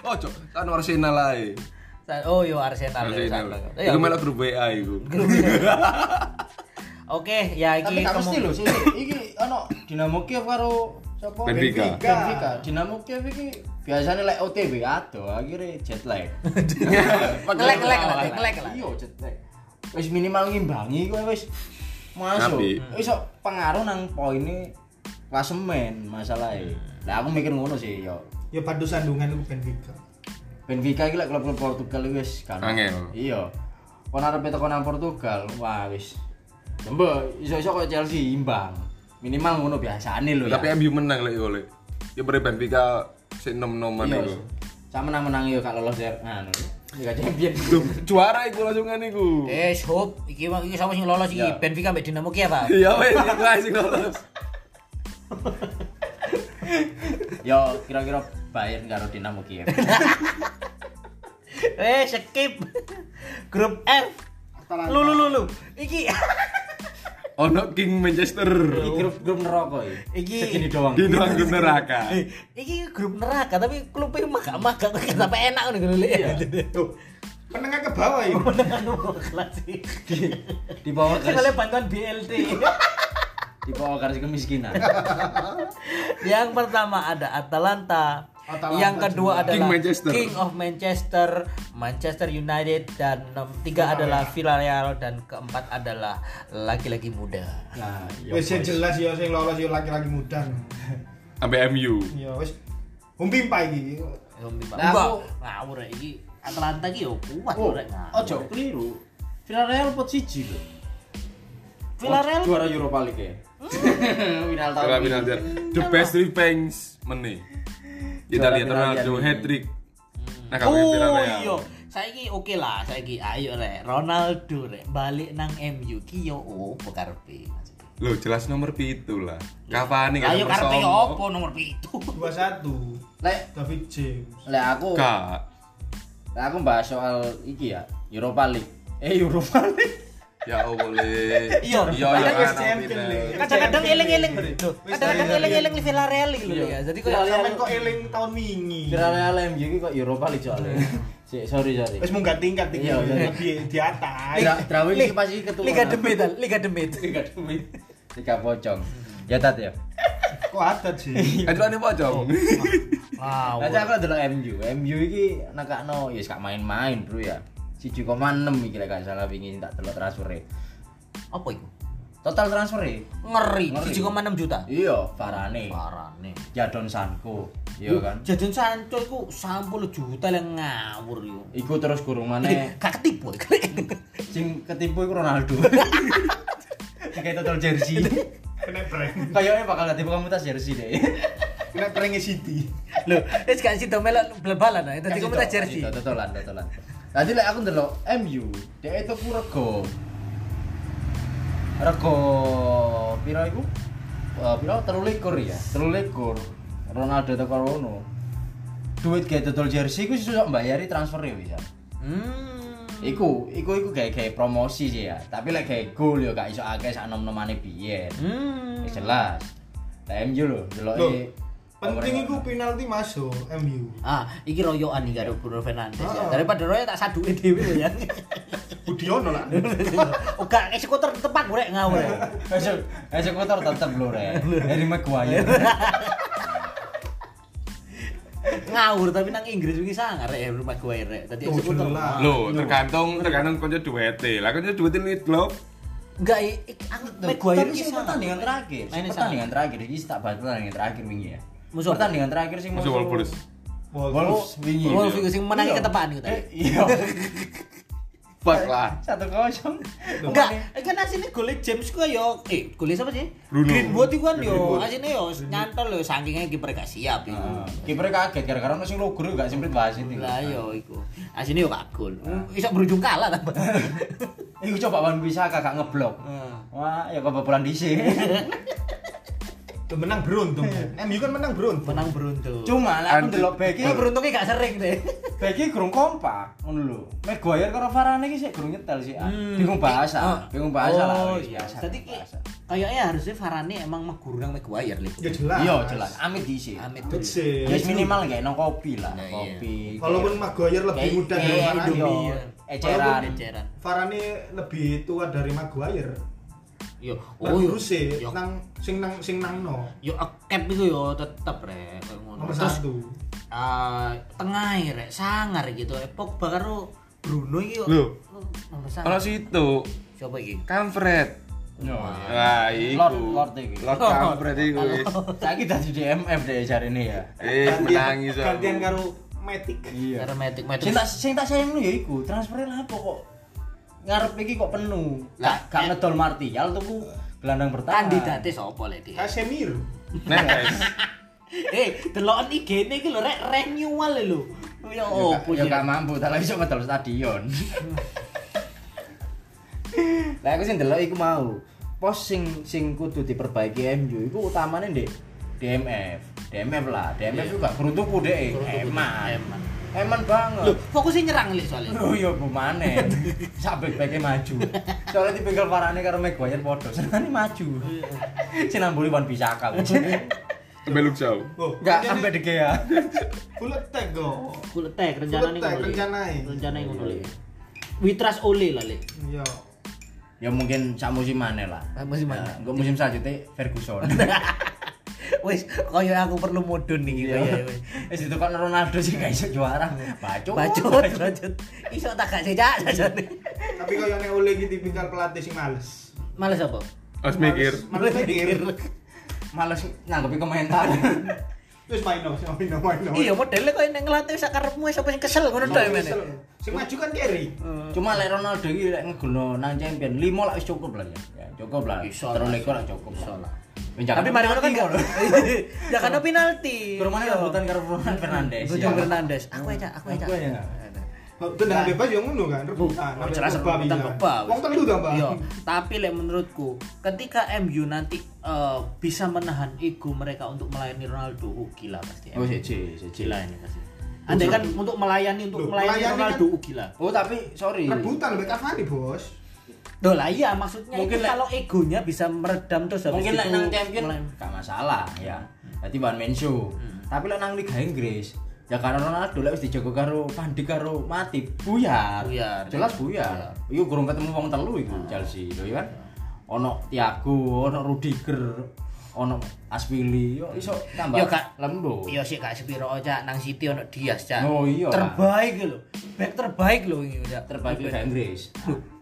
Oh, cok, kan Arsenal ae. Oh, yo Arsenal. yo, Arsenal. salah. Iya, Iku malah grup WA iku. Oke, ya Tapi iki gak mesti kemu- lho, sih. Iki ono Dinamo Kiev karo Sopo? Benfica. Benfica. Dinamo Kiev iki biasanya lek OTW ado akhirnya jet lag. Ngelek lah, ngelek lah. Iya jet lag. Wis minimal ngimbangi kowe wis masuk. Wis sok pengaruh nang poine klasemen masalahnya. Lah aku mikir ngono sih yo. Ya padu sandungan itu Benfica. Benfica iki lek klub-klub Portugal wis kan. Angel. Iya. Kon arep teko nang Portugal, wah wis. Mbok iso-iso kok Chelsea imbang. Minimal ngono biasane lho ya. Tapi MU menang lek yo lek. Ya beri Benfica sik nom-noman Iya. iku. Sama menang-menang yo gak lolos der Liga Champion. Tuh, juara iku langsung kan iku. Eh, hop, iki iki sapa sing lolos iki? Ya. Benfica mbek Dinamo Kiev, Pak. Iya wes iku ae sing lolos. Yo kira-kira Bayern karo Dinamo Kiev. Eh, skip. Grup F. Lu lu lu lu. Iki Ono King Manchester. Iki grup-grup neraka iki. Iki- segini doang. Di doang grup neraka. iki grup neraka tapi klubnya maga-maga sampai enak ngono lho. Iya. Menengah ke bawah ya. kelas iki. Di bawah Sing garis oleh bantuan BLT. di bawah garis kemiskinan. Yang pertama ada Atalanta. Atalanta yang kedua juga. adalah King Manchester. King of Manchester, Manchester United dan nomor tiga adalah Villarreal dan keempat adalah laki-laki muda. Nah, yo, Wis jelas ya sing lolos ya laki-laki muda. Sampai MU. Ya wis. Umpimpa iki. Enggak, Nah, aku- ngawur rek iki. Atalanta iki yo kuat Oh, lho rek. ojo keliru. Villarreal pot siji lho. Villarreal juara Europa League ya. Final tahun final. The best revenge meneh. Kita Juara lihat final Ronaldo ini. hat trick. Nah, Oh iya, saiki oke lah, saiki ayo rek. Ronaldo rek balik nang MU ki yo opo karepe maksudnya. Jelas nomor pitu lah. Cavani kan Ayo karepe opo nomor 7. 21. Lek David James. lek aku Kak. lek aku bahas soal iki ya, Europa League. Eh Europa League. Ya Allah, Le. Iya, iya iya kan. Le. Kadang-kadang eling-eling lho. Wis Kadang-kadang eling-eling di Villarreal iki lho Iya. ya. Jadi kok Sampeyan kok eling tahun wingi. Villarreal MU iki kok Europa League soalnya. Sik, sorry sorry. Wis munggah tingkat iki. Iya, iya. Lebih di atas. Drawing iki pasti keturunan. Liga Demit, Liga Demit. Liga Demit. Liga Pocong. Ya tat ya. Kok adat sih? Ini pocong. Wow. Nanti aku delok MU. MU iki nakakno ya gak main-main, Bro ya. 1,6 iki lek gak salah wingi tak delok transfer Apa iku? Total transfer Ngeri, Ngeri. 7,6 juta. Iya, Varane. Parane. Jadon Sanko. Iya kan. Jadon Sancho iku 10 juta yang ngawur yo. Iku terus kurung maneh Gak ketipu. sing ketipu iku Ronaldo. Kayak total jersey. Kena prank. Kayaknya bakal ketipu kamu tas jersey deh. Kena pranknya City. Lho, wis gak sido melok bal-balan ae. Dadi kamu tak jersey. Itu totolan, totolan. Tadi lek aku ndelok MU, dia itu ku rego. Rego piro iku? Eh piro 23 ya. 23. Ronaldo teko rono. Duit kayak dodol jersey iku susah mbayari transfer ya bisa. Hmm. Iku, iku iku kayak kayak promosi sih ya. Tapi lek kayak gol ya gak iso akeh sak nom-nomane biyen. Hmm. Ya jelas. Lah MU lho, delok Loh, Penting iku penalti masuk MU. Ah, iki royokan iki karo Bruno Fernandes ya. Ah. Daripada royo tak saduke dhewe lho ya. Budiono lah. Oh, gak eksekutor tepat gorek ngawur. ya. Esok, eksekutor tetep lho re. Harry Maguire. ngawur tapi nang Inggris wingi sangar rek Harry Maguire rek. Dadi Oh, eksekutor. Loh, tergantung tergantung konco duwete. Lah konco duwete nih glove. Enggak, aku Maguire Tapi sing pertandingan terakhir, pertandingan terakhir iki tak bahas pertandingan terakhir wingi ya. Musuh pertandingan terakhir sing Musuh Wolves. Wolves wingi. Wolves iku sing menangi Iya. ketepaan iku tadi. Eh, Iya. Fuck lah. Satu kosong. Enggak, kan asine gole James ku yo eh gole siapa sih? Bruno. Greenwood iku kan yo asine yo nyantol yo sakingnya kiper gak siap iku. Nah, Kiper kaget gara-gara sing logro gak semprit wasit iki. Lah yo iku. Asine yo gak gol. Iso berujung kalah tambah. Iku coba wan bisa kakak ngeblok. Wah, ya kebobolan dhisik. Tuh menang beruntung. MU kan menang beruntung. Menang beruntung. Cuma lah aku beki, Iki beruntungnya gak sering deh. beki gurung kompak ngono lho. Maguire karo Varane iki sik gurung nyetel sih. ah. Bingung bahasa, Oh. bingung bahasa lah. Oh, iya. ki- bahasa. kayaknya harusnya Varane emang mah guru nang Maguire lho. Ya jelas. Iya, jelas. Amit dhisik. Amit sih. Ya minimal kayak no kopi lah, Nah, iya. kopi. Walaupun Maguire lebih muda dari Varane. Iya. Eceran. Eceran. Varane lebih tua dari Maguire. Yo, Oh, yo. sih nang sing nang sing nang no. yo cap itu yo tetep rek koyo ngono. Terus satu. eh tengah rek sangar gitu. Eh, Pogba karo Bruno iki yo. Lho. nomor Kalau situ, Siapa iki? Kamfred. Yo. Wah, iku. Lord Lord iki. Lord Kamfred iku wis. Saiki dadi DMF deh jare ini ya. Eh, menangis. Gantian karo Matic. Iya. Karo Matic Sing tak sing tak sayang ya iku, transfernya lah apa kok ngarep iki kok penuh. Gak gak ngedol Martial tuku gelandang bertahan. Kandidatnya sapa lek dia? Casemiro. Nah, guys. Eh, deloken IG-ne iki lho rek renewal lho. Ya Ya opo ya gak mampu, tak lagi iso ngedol stadion. Lah aku sing delok iku mau. Pos sing sing kudu diperbaiki MU iku utamane ndek DMF. DMF lah, DMF juga kerutuku dek. Eman. Eman. Eman banget. Lho, fokusnya nyerang lek soalnya. Oh iya bu mana? Sampai baiknya maju. Soalnya di pinggir parane karo Maguire podo. Senane maju. Sinambuli wan bisa kau. Beluk jauh. Oh, Enggak rencana- sampai de Gea. Full attack go. Full attack rencana. Lek. rencananya. Rencana ngono lek. Witras Ole lah lek. Iya. Ya mungkin sak musim mana lah. Sak musim mana? Nah, Engko musim selanjutnya Ferguson. Wis koyo aku perlu mudun nih gitu ya. wis. Itu kan Ronaldo sih gak iso juara. Bacot. Bacot, bacot. Iso tak gak jejak sajane. Tapi kalau yang oleh gitu tipikal pelatih sing males. Males apa? Harus mikir. Males mikir. Males nanggepi komentar. Terus main no, main no, main no. Iya, modelnya koyo ning ngelatih sak karepmu sapa sing kesel ngono tok men. Sing maju kan Kerry. Cuma lek Ronaldo iki lek ngegulno nang champion 5 lah wis cukup lah ya. Ya, cukup lah. Iso Terus lekor lah cukup. Iso lah. Tapi Tapi mari ngono kan gak. Ya kan penalti. Kurang mana rebutan karo Ronaldo Fernandes. Bujang Fernandes. Aku aja, aku aja. Aku aja. Tendangan bebas yang ngono kan, rebutan. Oh, jelas rebutan Pogba. Wong telu ta, Mbak? Iya, tapi lek menurutku ketika MU nanti eh, bisa menahan ego mereka untuk melayani Ronaldo, oh, gila pasti. Oh, MU. siji, siji. gila ini pasti. Andai kan untuk melayani untuk Loh, melayani melayani Ronaldo, kan- oh, gila. Oh, tapi sorry. Rebutan lebih Cavani, Bos. Loh lah iya maksudnya Mungkin itu kalau egonya bisa meredam terus habis Mungkin itu nang champion gak masalah ya. Dadi one man show. Tapi lek nang Liga Inggris ya karena Ronaldo lek wis dijogo karo Pandi karo Matip buyar. Buyar. Jelas buyar. Iku gurung ketemu wong telu iku Chelsea lho ya kan. Ono Thiago, ono Rudiger, ono Aspili, yo iso tambah Yo, Kak. lembut. Iya sih kak Sepiro nang City ono Dias cak. Oh, iya. Terbaik lho. Back terbaik lho ini cak. terbaik Liga Inggris.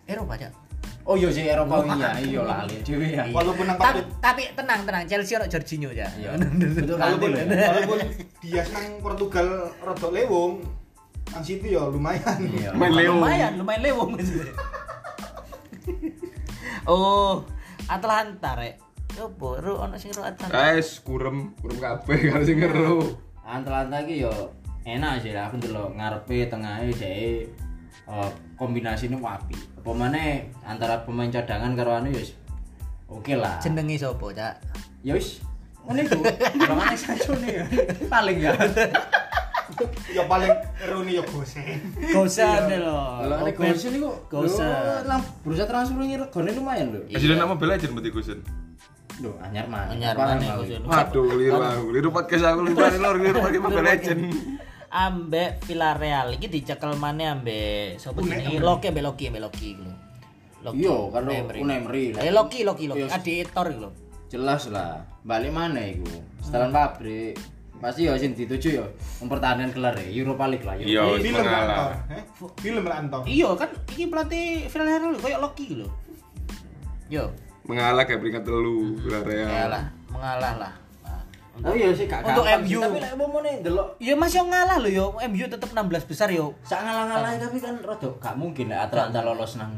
Eropa cak. Oh iya sih Eropa iya, iya lali dhewe ya. Walaupun nang Tapi, tapi tenang tenang Chelsea ono Jorginho cak. Iya. Nanti walaupun ya. walaupun dia nang Portugal rodok lewong, nang City ya lumayan. Iya. Lumayan, lumayan lewong maksudnya. oh, Atlanta rek. Yo boru ono sing ro Atlanta. Guys, kurem, kurem kabeh karo sing ngeru. Atlanta iki yo enak sih lah aku ndelok ngarepe tengahnya dhek eh kombinasine wapi. Apa maneh antara pemain cadangan karo anu wis oke lah. Jenenge sapa cak? Ya wis ngene iku. Ora maneh sajone ya. Paling ya. Ya paling Rooney ya gosen. Gosan lho. Lah nek Gosen niku Gosen. lang bursa transfer ini regane lumayan lho. Kasih nama Legends berarti Gusen. Lho anyar mah. Anyar? Gosen. Waduh, keliru aku. Keliru podcast aku nih pakai Mobile Legends. Ambek Villarreal iki dicekel maneh ambek sapa jenenge. Loki ambek Loki ambek Loki iku. Loki. Iya, karo Emery. Eh Loki Loki Loki. Iya. Adik Tor iku lho. jelas lah balik mana iku setelan pabrik pasti ya sing dituju ya mempertahankan gelar ya Europa League lah Iya, wis Film lah. Eh, Film lah Anton. Iya kan iki pelatih Villarreal lho, koyo Loki lho. Yo, Mengalah kayak peringkat telu Villarreal. ya lah, mengalah lah. Oh iya sih gak Untuk MU. tapi lek nih delok. Ya masih ngalah lho yo, MU tetep 16 besar yo. sak ngalah-ngalah tapi kan rada gak mungkin lah Atlanta lolos nang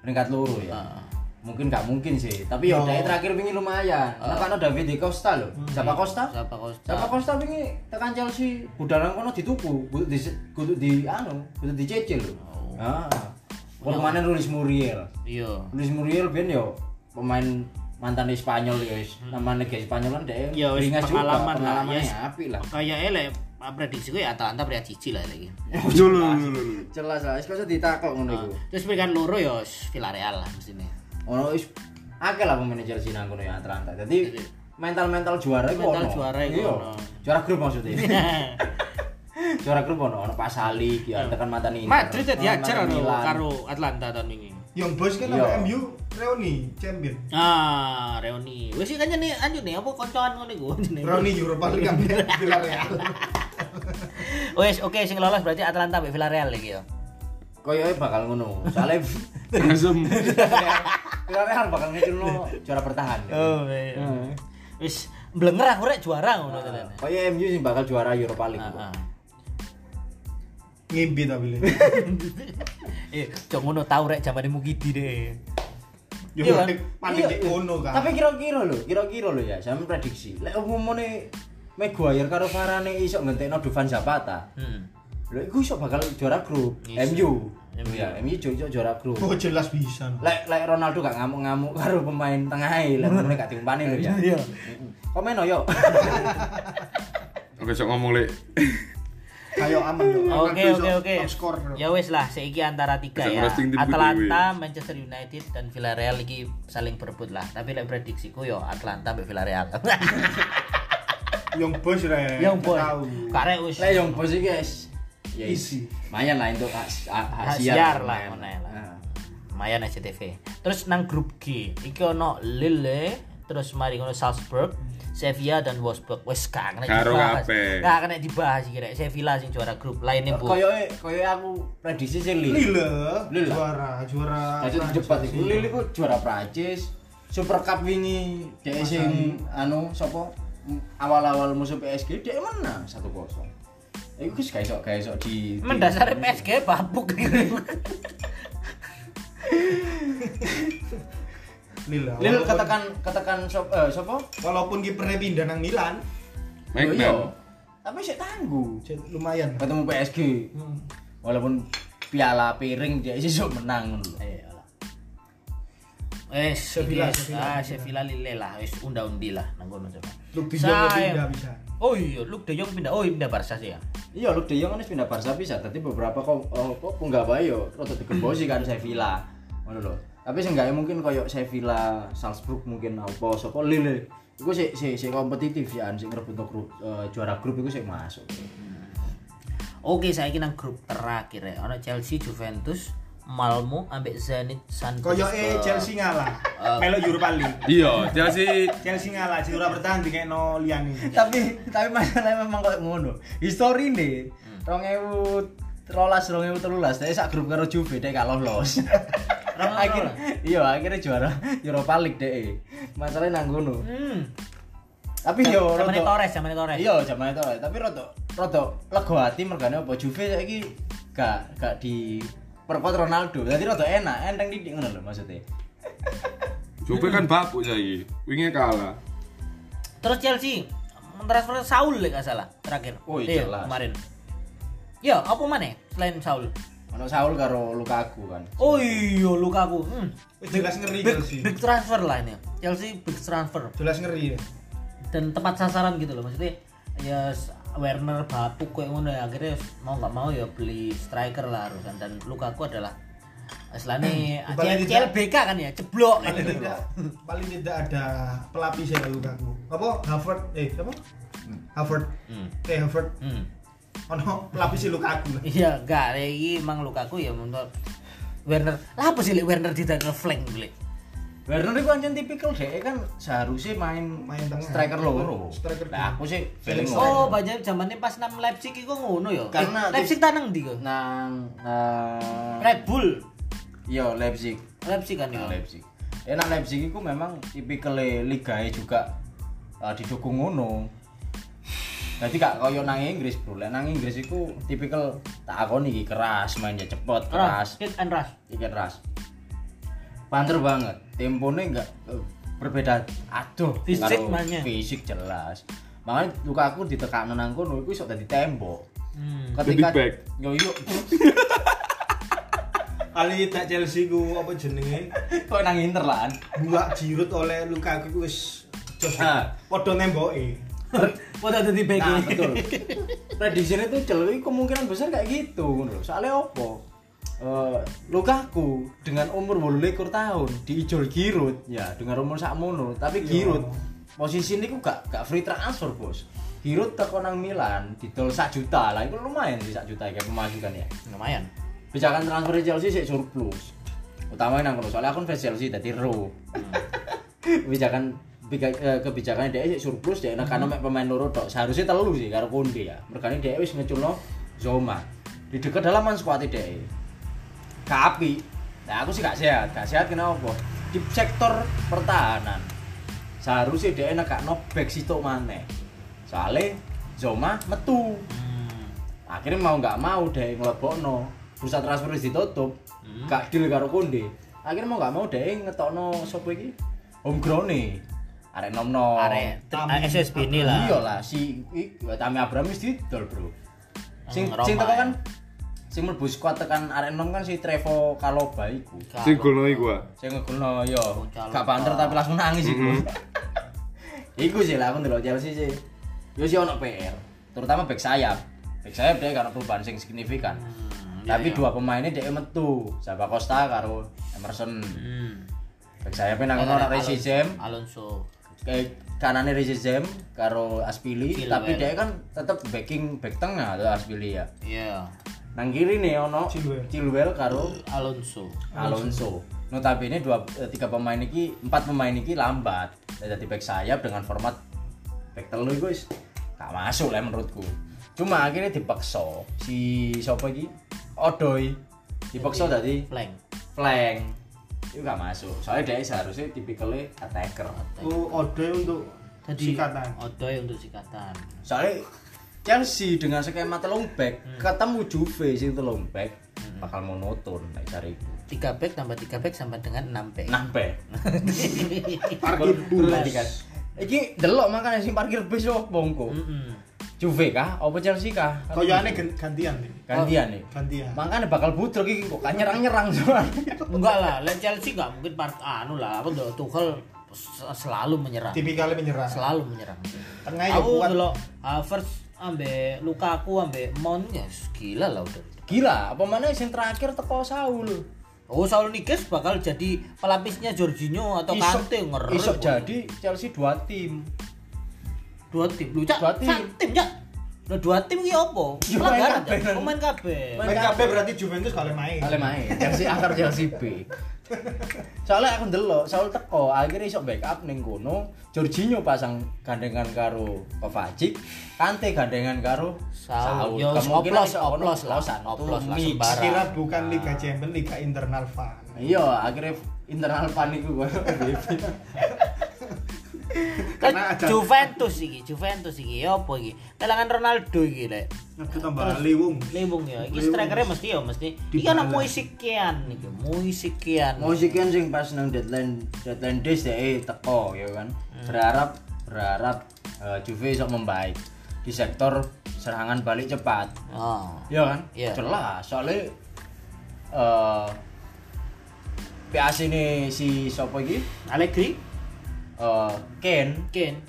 peringkat loro ya Heeh. mungkin gak mungkin sih tapi ya Oh. dari terakhir wingi lumayan. Nah kan David Di Costa lho. Siapa Costa? Siapa Costa? siapa Costa wingi tekan Chelsea? Budalan kono dituku kudu di di anu kudu dicecil lho. Ah. Permanen Luis Muriel? Iya. Luis Muriel ben yo pemain mantan di Spanyol ya wis. Namanya guys Spanyol kan dia Ya wis beringas juga, pengalaman lah. Yes. apik lah. Kayak elek prediksi gue Atalanta peringkat cici lah lagi. Dulu. Jelas lah, wis kok ditakok ngono iku. Terus peringkat loro ya Villarreal lah mestine. Ono wis akeh lah pemain Chelsea nang kono ya Atlanta. Jadi mental-mental juara iku Mental juara iku Iya. ono. Juara grup maksudnya. juara grup ono, ono Pasali, ya tekan mantan ini. Madrid ya diajar karo Atlanta tahun ini. Yang bos kan Iya. sama MU reuni champion. Ah, reuni. Wis iki kan nih anjir nih apa koncoan ngono iku jenenge. Reuni Europa League ambek Villarreal. Wes, oke sing lolos berarti Atalanta mbek Villarreal iki ya. Koyoke bakal ngono. Soalnya Asem. Villarreal bakal ngecilno juara bertahan. Oh, iya. Wis mblenger aku rek juara ngono tenan. Koyo MU sih bakal juara Europa League. Ah. Ngimpi tapi. Le. Eh, cok ngono tau rek zamane Mukidi deh. Yo Iya kan? ngono kan. Tapi kira-kira lho, kira-kira lho ya, sampe prediksi. Lek umumane Maguire karo Varane iso ngentekno Dufan Zapata. Hmm. Lho iku iso bakal juara grup. MU. MU. Ya, MU iso juara grup. Oh jelas bisa. Lek lek Ronaldo gak ngamuk-ngamuk karo pemain tengah e, lek pemain gak diumpani lho ya. Iya. Komen yo. Oke, sok ngomong lek. Kayak aman yo. Oke oke oke. Ya wes lah, seiki antara tiga ya. Atalanta, Manchester United dan Villarreal iki saling berebut lah. Tapi lek prediksiku yo Atalanta mbek Villarreal. Young Boys re. Yang. Tahu. Karek wis Lek yang bos iki guys. Ya Easy. Lumayan lah untuk hak hak- hak Hak siar siar lah, ya lah. Lumayan SCTV. Terus nang grup G, iki ono Lille, terus mari ngono Salzburg, Sevilla dan Wolfsburg. Wes gak kena Karo dibahas. kabeh. Gak kena dibahas iki rek. Sevilla sing juara grup. Lainnya Bu. Koyoke koyoke aku prediksi sih Lille. Lille Lille. juara juara. Jadi cepat iku Lille iku juara Prancis. Super Cup wingi dhek sing anu sapa awal-awal musuh PSG dhek menang 1-0. Iku wis gak iso gak iso di Mendasari PSG babuk. Lille. Lille Walaupun- katakan katakan sop eh sapa? walaupun kipernya pindah nang Milan. Magnan. Tapi sik tangguh. lumayan. Ketemu PSG. Hmm. Walaupun piala piring dia iso menang ngono. Lah. Wes, Sevilla, Sevilla. ah, Sevilla Lille lah, wis unda-undi lah nang kono coba. Luke de Jong pindah bisa. Oh iya, Luke De Jong pindah. Oh, iya, pindah Barca sih ya. Iya, Luke De Jong kan pindah Barca bisa, tapi beberapa kok oh, kok penggawe yo rada digembosi kan Sevilla. Ngono lho. Tapi seenggaknya mungkin koyo Sevilla, Salzburg mungkin apa sapa Lille. Iku sik sik sik kompetitif ya, sik ngerebut untuk grup, eh, juara grup iku sik masuk. Oke, saya nang grup terakhir ya. Ono Chelsea, Juventus, Malmo, ambek Zenit, San Koyoke Chelsea ngalah. Melok Europa League. Iya, Chelsea Chelsea ngalah, juara bertahan di kayak no liani. tapi tapi masalahnya memang kayak ngono. Histori nih, Hmm. 2013 2013 dia sak grup karo Juve dia gak lolos. Akhir, iya akhirnya juara Europa League deh. Masalahnya nang ngono. Hmm. Tapi yo Zamane rada- Torres, zamane Torres. Iya, zaman itu. Tapi rada rada lega hati mergane apa Juve saiki gak gak di perkuat Ronaldo. Jadi rada enak, enteng didik ngono lho maksudnya. Juve kan bapuk saiki. Wingi kalah. Terus Chelsea mentransfer Saul lek gak salah terakhir. Oh, iya, jelas. kemarin. Ya, apa mana selain Saul? Ono Saul karo Lukaku kan. Oh iya, Lukaku. Hmm. Jelas ngeri Big, Chelsea. big transfer lah ini. Chelsea big transfer Jelas ngeri ya. dan tepat sasaran gitu loh. Maksudnya ya Werner bapuk kayak ngono ya akhirnya mau nggak mau ya beli striker lah harusan dan Lukaku adalah istilahnya Paling tidak- CLBK kan ya ceblok Paling gitu. tidak paling tidak ada pelapis ya Lukaku. Apa? Harvard eh apa? Harvard. Hmm. Eh Harvard. Hmm. Ono pelapis Lukaku. Iya, enggak, iki emang Lukaku ya menurut Werner. Lah apa sih Werner tidak nge-flank Lek? Werner itu anjing tipikal deh kan seharusnya main Main tengah. striker loro. Striker Nah, aku sih feeling Oh, banyak zamannya pas nang Leipzig iku ngono ya. Karena- Eh, Leipzig tanang ndi kok? nang nang Red Bull. Iya Leipzig. Leipzig kan ya. Leipzig. Enak Leipzig itu memang tipikal liga juga uh, didukung ngono. Jadi gak koyo nang Inggris, Bro. Lek nang Inggris iku tipikal tak akoni iki keras, mainnya cepet, Keras, keras, kick and rush. iki keras. Panter banget. Temponya enggak eh, berbeda aduh Fisik mainnya. Fisik jelas. Makanya Lukaku ditekakno nang kono iku iso dadi tembok. Hmm. Ketika yo yo Kali tak Chelsea ku apa jenenge? kok nang Inter lah. Buak jirut oleh Lukaku ku wis jos Ah. padha nemboke. Udah dadi back. Nah, betul. Prediksinya tuh celui kemungkinan besar kayak gitu ngono lho. Soalnya opo? Eh, Lukaku dengan umur 28 tahun diijol Giroud ya dengan umur sakmono tapi Iya. Giroud posisi ini gak gak free transfer bos Giroud teko nang Milan didol 1 juta lah itu lumayan sih 1 juta kayak pemasukan ya Lumayan. Bijakan transfer Chelsea sih surplus utamanya nang soalnya aku fans Chelsea dadi ro biga- eh, kebijakannya dia surplus dia nek mek pemain loro tok seharusnya telu sih karo Konde ya. Mergane dia wis ngeculno Zoma. Di dekat dalaman skuad dia. Kapi nah aku sih gak sehat. Gak sehat kenapa di sektor pertahanan. Seharusnya dia nek no back situ maneh. Soalnya Zoma metu. Hmm. akhirnya mau nggak mau deh ngelebokno. Bursa transfer ditutup. Hmm. gak deal karo Konde akhirnya mau nggak mau deh ngetokno sapa iki? Homegrown arek nom nom Arek SSB ini lah. iya lah si Tami Abraham wis didol bro sing Roma, sing teko kan sing mlebu squad tekan arek nom kan si Trevo Kaloba iku Sing golno iku ah. sing ngegolno yo Kaloba. gak banter tapi langsung nangis iku Mhm. iku sih lah aku ndelok Chelsea sih yo sih ono PR terutama back sayap back sayap dia karena perubahan sing signifikan Hmm, tapi iya, iya. dua pemainnya dia metu Saba Costa karo Emerson Hmm. back sayapnya nang ono Resi Jam Alonso. Kayak kanannya Rezi Jam karo Aspili Chilwell. tapi dia kan tetap backing back tengah tuh Aspili ya Iya. nang kiri nih ono Chilwell. Chilwell karo Alonso. Alonso notabene dua eh, tiga pemain ini empat pemain ini lambat jadi back sayap dengan format back telu wis gak masuk lah menurutku cuma akhirnya dipaksa si siapa iki Odoi dipaksa tadi Flank. flank itu gak masuk soalnya dia seharusnya tipikalnya attacker Oh, ode untuk Tadi sikatan. Odoy untuk sikatan. soalnya Chelsea dengan skema telung back ketemu Juve sing telung back bakal monoton nek cari Tiga back tambah tiga back sama dengan enam back. nah back Parkir bus. kan iki delok makanya sing parkir bis yo bongko Mm-mm. Juve kah apa Chelsea kah Koyoane gan- gantian nih. gantian nih Gantian. makanya bakal budrek iki kok kan nyerang-nyerang soalnya Enggak lah, lain Chelsea enggak mungkin part anu lah, apa tuh Tuchel selalu menyerang. Tipikalnya menyerang. Selalu menyerang. Tengah ya Aku kuat. delok Havertz ambe Lukaku ambe Mount ya gila lah udah. gila apa mana sing terakhir teko Saul Oh, Saul Niguez bakal jadi pelapisnya Jorginho atau Kante ngeri. iso jadi Chelsea dua tim dua tim. Lu cak, Dua tim. sak tim cak. Lah dua tim iki opo? Ya, Pelanggaran main Cak. kabeh. Pemain kabeh. Main Main kabeh. berarti Juventus kali main. Kale main Chelsea akar Chelsea B soalnya aku ndelok Saul teko akhirnya iso backup ning kono Jorginho pasang gandengan karo Kovacic Kante gandengan karo Saul. Yo, kemungkinan oplos, oplos lah. oplosan, Oplos lah, sembarang. Kira bukan Liga Champions, Liga internal fan. iya akhirnya internal panik gue Karena ada- Juventus iki, Juventus iki ya apa iki? Kelangan Ronaldo iki lek. Aku tambah liwung. Liwung ya. Iki strikernya mesti ya mesti. Iki ana. Moisikian iki, Moisikian. kan sing pas nang deadline deadline days deh teko ya kan berharap berharap eh, Juve iso membaik di sektor serangan balik cepat Oh. Iya kan? Iya. Jelas, soalnya eh PAC ini si sopo iki? Allegri, Eh Ken Kane.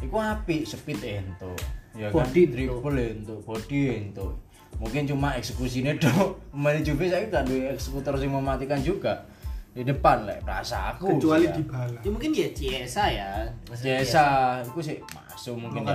iku apik speed ento. Ya kan? Body ento. dribble ento, body ento. Mungkin cuma eksekusinya dong. Pemain Juve saya gak duwe eksekutor sing mematikan juga. Di depan lek rasa aku. Kecuali sih, di bala. Ya mungkin ya Ciesa ya. Maksudnya Biasa, iku sih masuk mungkin ya.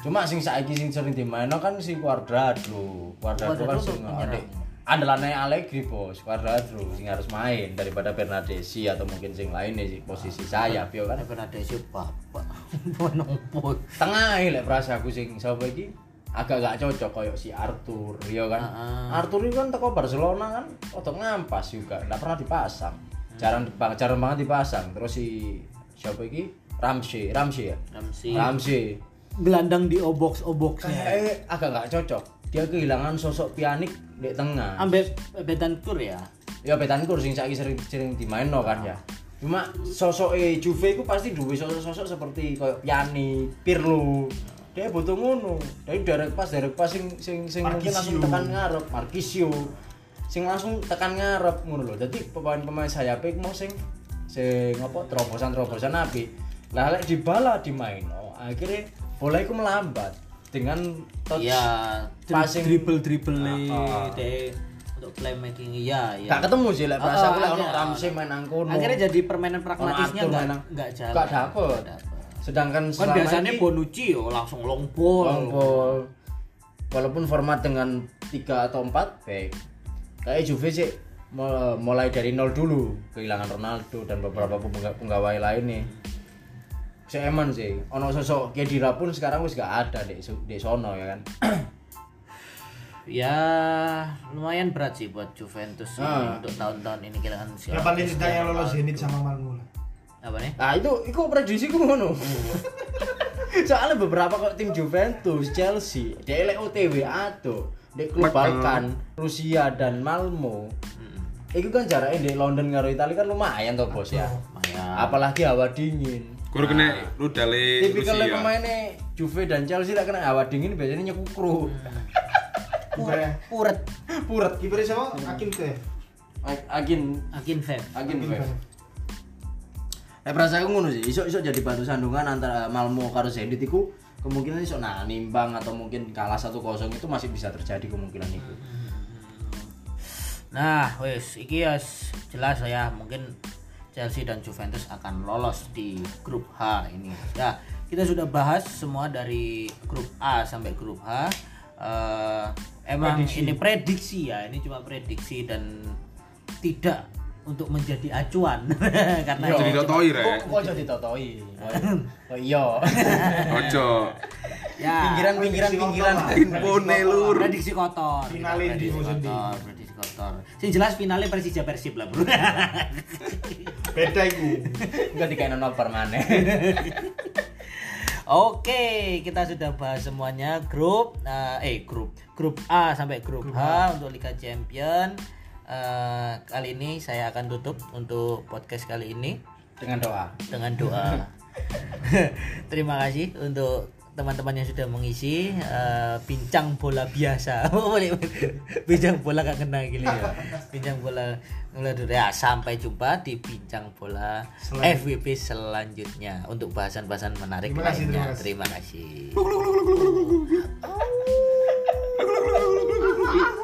Cuma sing saiki sing sering dimainno kan si Cuadrado. Cuadrado kan Cuadrado sing penyerang. Adik andalannya Allegri bos Cuadrado sing harus main daripada Bernadesi atau mungkin sing lain di posisi sayap yo kan. Kan ada si bapak. Bonopo. Tengah lek perasa aku sing sapa iki agak gak cocok koyo si Arthur yo kan. Heeh. Arthur itu kan teko Barcelona kan otot ngampas juga nggak pernah dipasang. Jarang dipang- jarang banget dipasang. Terus si siapa iki? Ramsey, Ramsey ya. Ramsey. Ramsey. Gelandang di obox-oboxnya. Kayak agak gak cocok. Dia kehilangan sosok pianik di tengah. Ambek Betancourt ya. Ya Betancourt sing saiki sering sering dimainno kan ya. Cuma sosok eh Juve itu pasti duwe sosok-sosok seperti kayak Piani, Pirlo. Dia butuh ngono. Dari direct pass, direct pass sing sing sing mungkin langsung tekan ngarep, Marquisio. Sing langsung tekan ngarep ngono lho. Dadi pemain-pemain sayap mau sing sing apa terobosan-terobosan api. Lah lek dibala dimainno, akhirnya bola iku melambat dengan touch Iya, passing dribble dribble Ah, ah. deh untuk playmaking iya iya. Gak ketemu sih lek Oh, bahasa aku lek oh, ono akhirnya- Ramsey main nang kono. Akhirnya jadi permainan pragmatisnya Arthur enggak enggak jalan. Nggak dapet. Sedangkan Kan selama biasanya ini Bonucci yo langsung long ball. long ball. Walaupun format dengan 3 atau 4 back. Kayak Juve sih Mul- mulai dari nol dulu kehilangan Ronaldo dan beberapa pengga- pegawai lain nih saya eman sih. Ono sosok Kedira pun sekarang wis gak ada di di sono ya kan? Ya lumayan berat sih buat Juventus ini Ah. untuk tahun-tahun ini kehilangan Ya paling tidak yang lolos Zenit sama Malmo lah. apa nih? Nah itu itu prediksi ku ngono. Soalnya beberapa kok tim Juventus Chelsea elek OTW atau di klub Balkan Rusia dan Malmo. Itu kan jaraknya di London karo Italia kan lumayan tuh bos ya. Lumayan. Apalagi hawa dingin Kur kena rudale tipikal Rusia. pemainnya Juve dan Chelsea lah kena hawa dingin biasanya nyekukru Kipernya puret Purat kipernya siapa? Akin agin akin Feb agin Akin. Feb. Nah, perasaan aku ngono sih, iso iso jadi batu sandungan antara Malmo karo Zenit iku kemungkinan iso nah nimbang atau mungkin kalah 1-0 itu masih bisa terjadi kemungkinan itu. Nah, wes iki ya jelas ya mungkin Chelsea dan Juventus akan lolos di grup H ini. Ya, kita sudah bahas semua dari grup A sampai grup H. Eh, emang Prediksi. ini prediksi ya, ini cuma prediksi dan tidak untuk menjadi acuan karena ini Jadi totoi rek. Kok kok jadi totoi? Oh iya. Ojo. ya Pinggiran-pinggiran pinggiran. Infone lur. prediksi kotor Finalnya di musim prediksi kotor sing jelas finalnya Persija Persib lah bro Beda iku. Enggak dikaino nobar maneh. Oke, kita sudah bahas semuanya grup eh, eh grup grup A sampai grup, H untuk Liga Champion. Eh, kali ini saya akan tutup untuk podcast kali ini Dengan doa. dengan doa. Terima kasih untuk teman-teman yang sudah mengisi uh, bincang bola biasa boleh bola gak kena gini ya bincang bola mulai ya sampai jumpa di bincang bola FWP selanjutnya untuk bahasan-bahasan menarik terima lainnya terima kasih, terima kasih.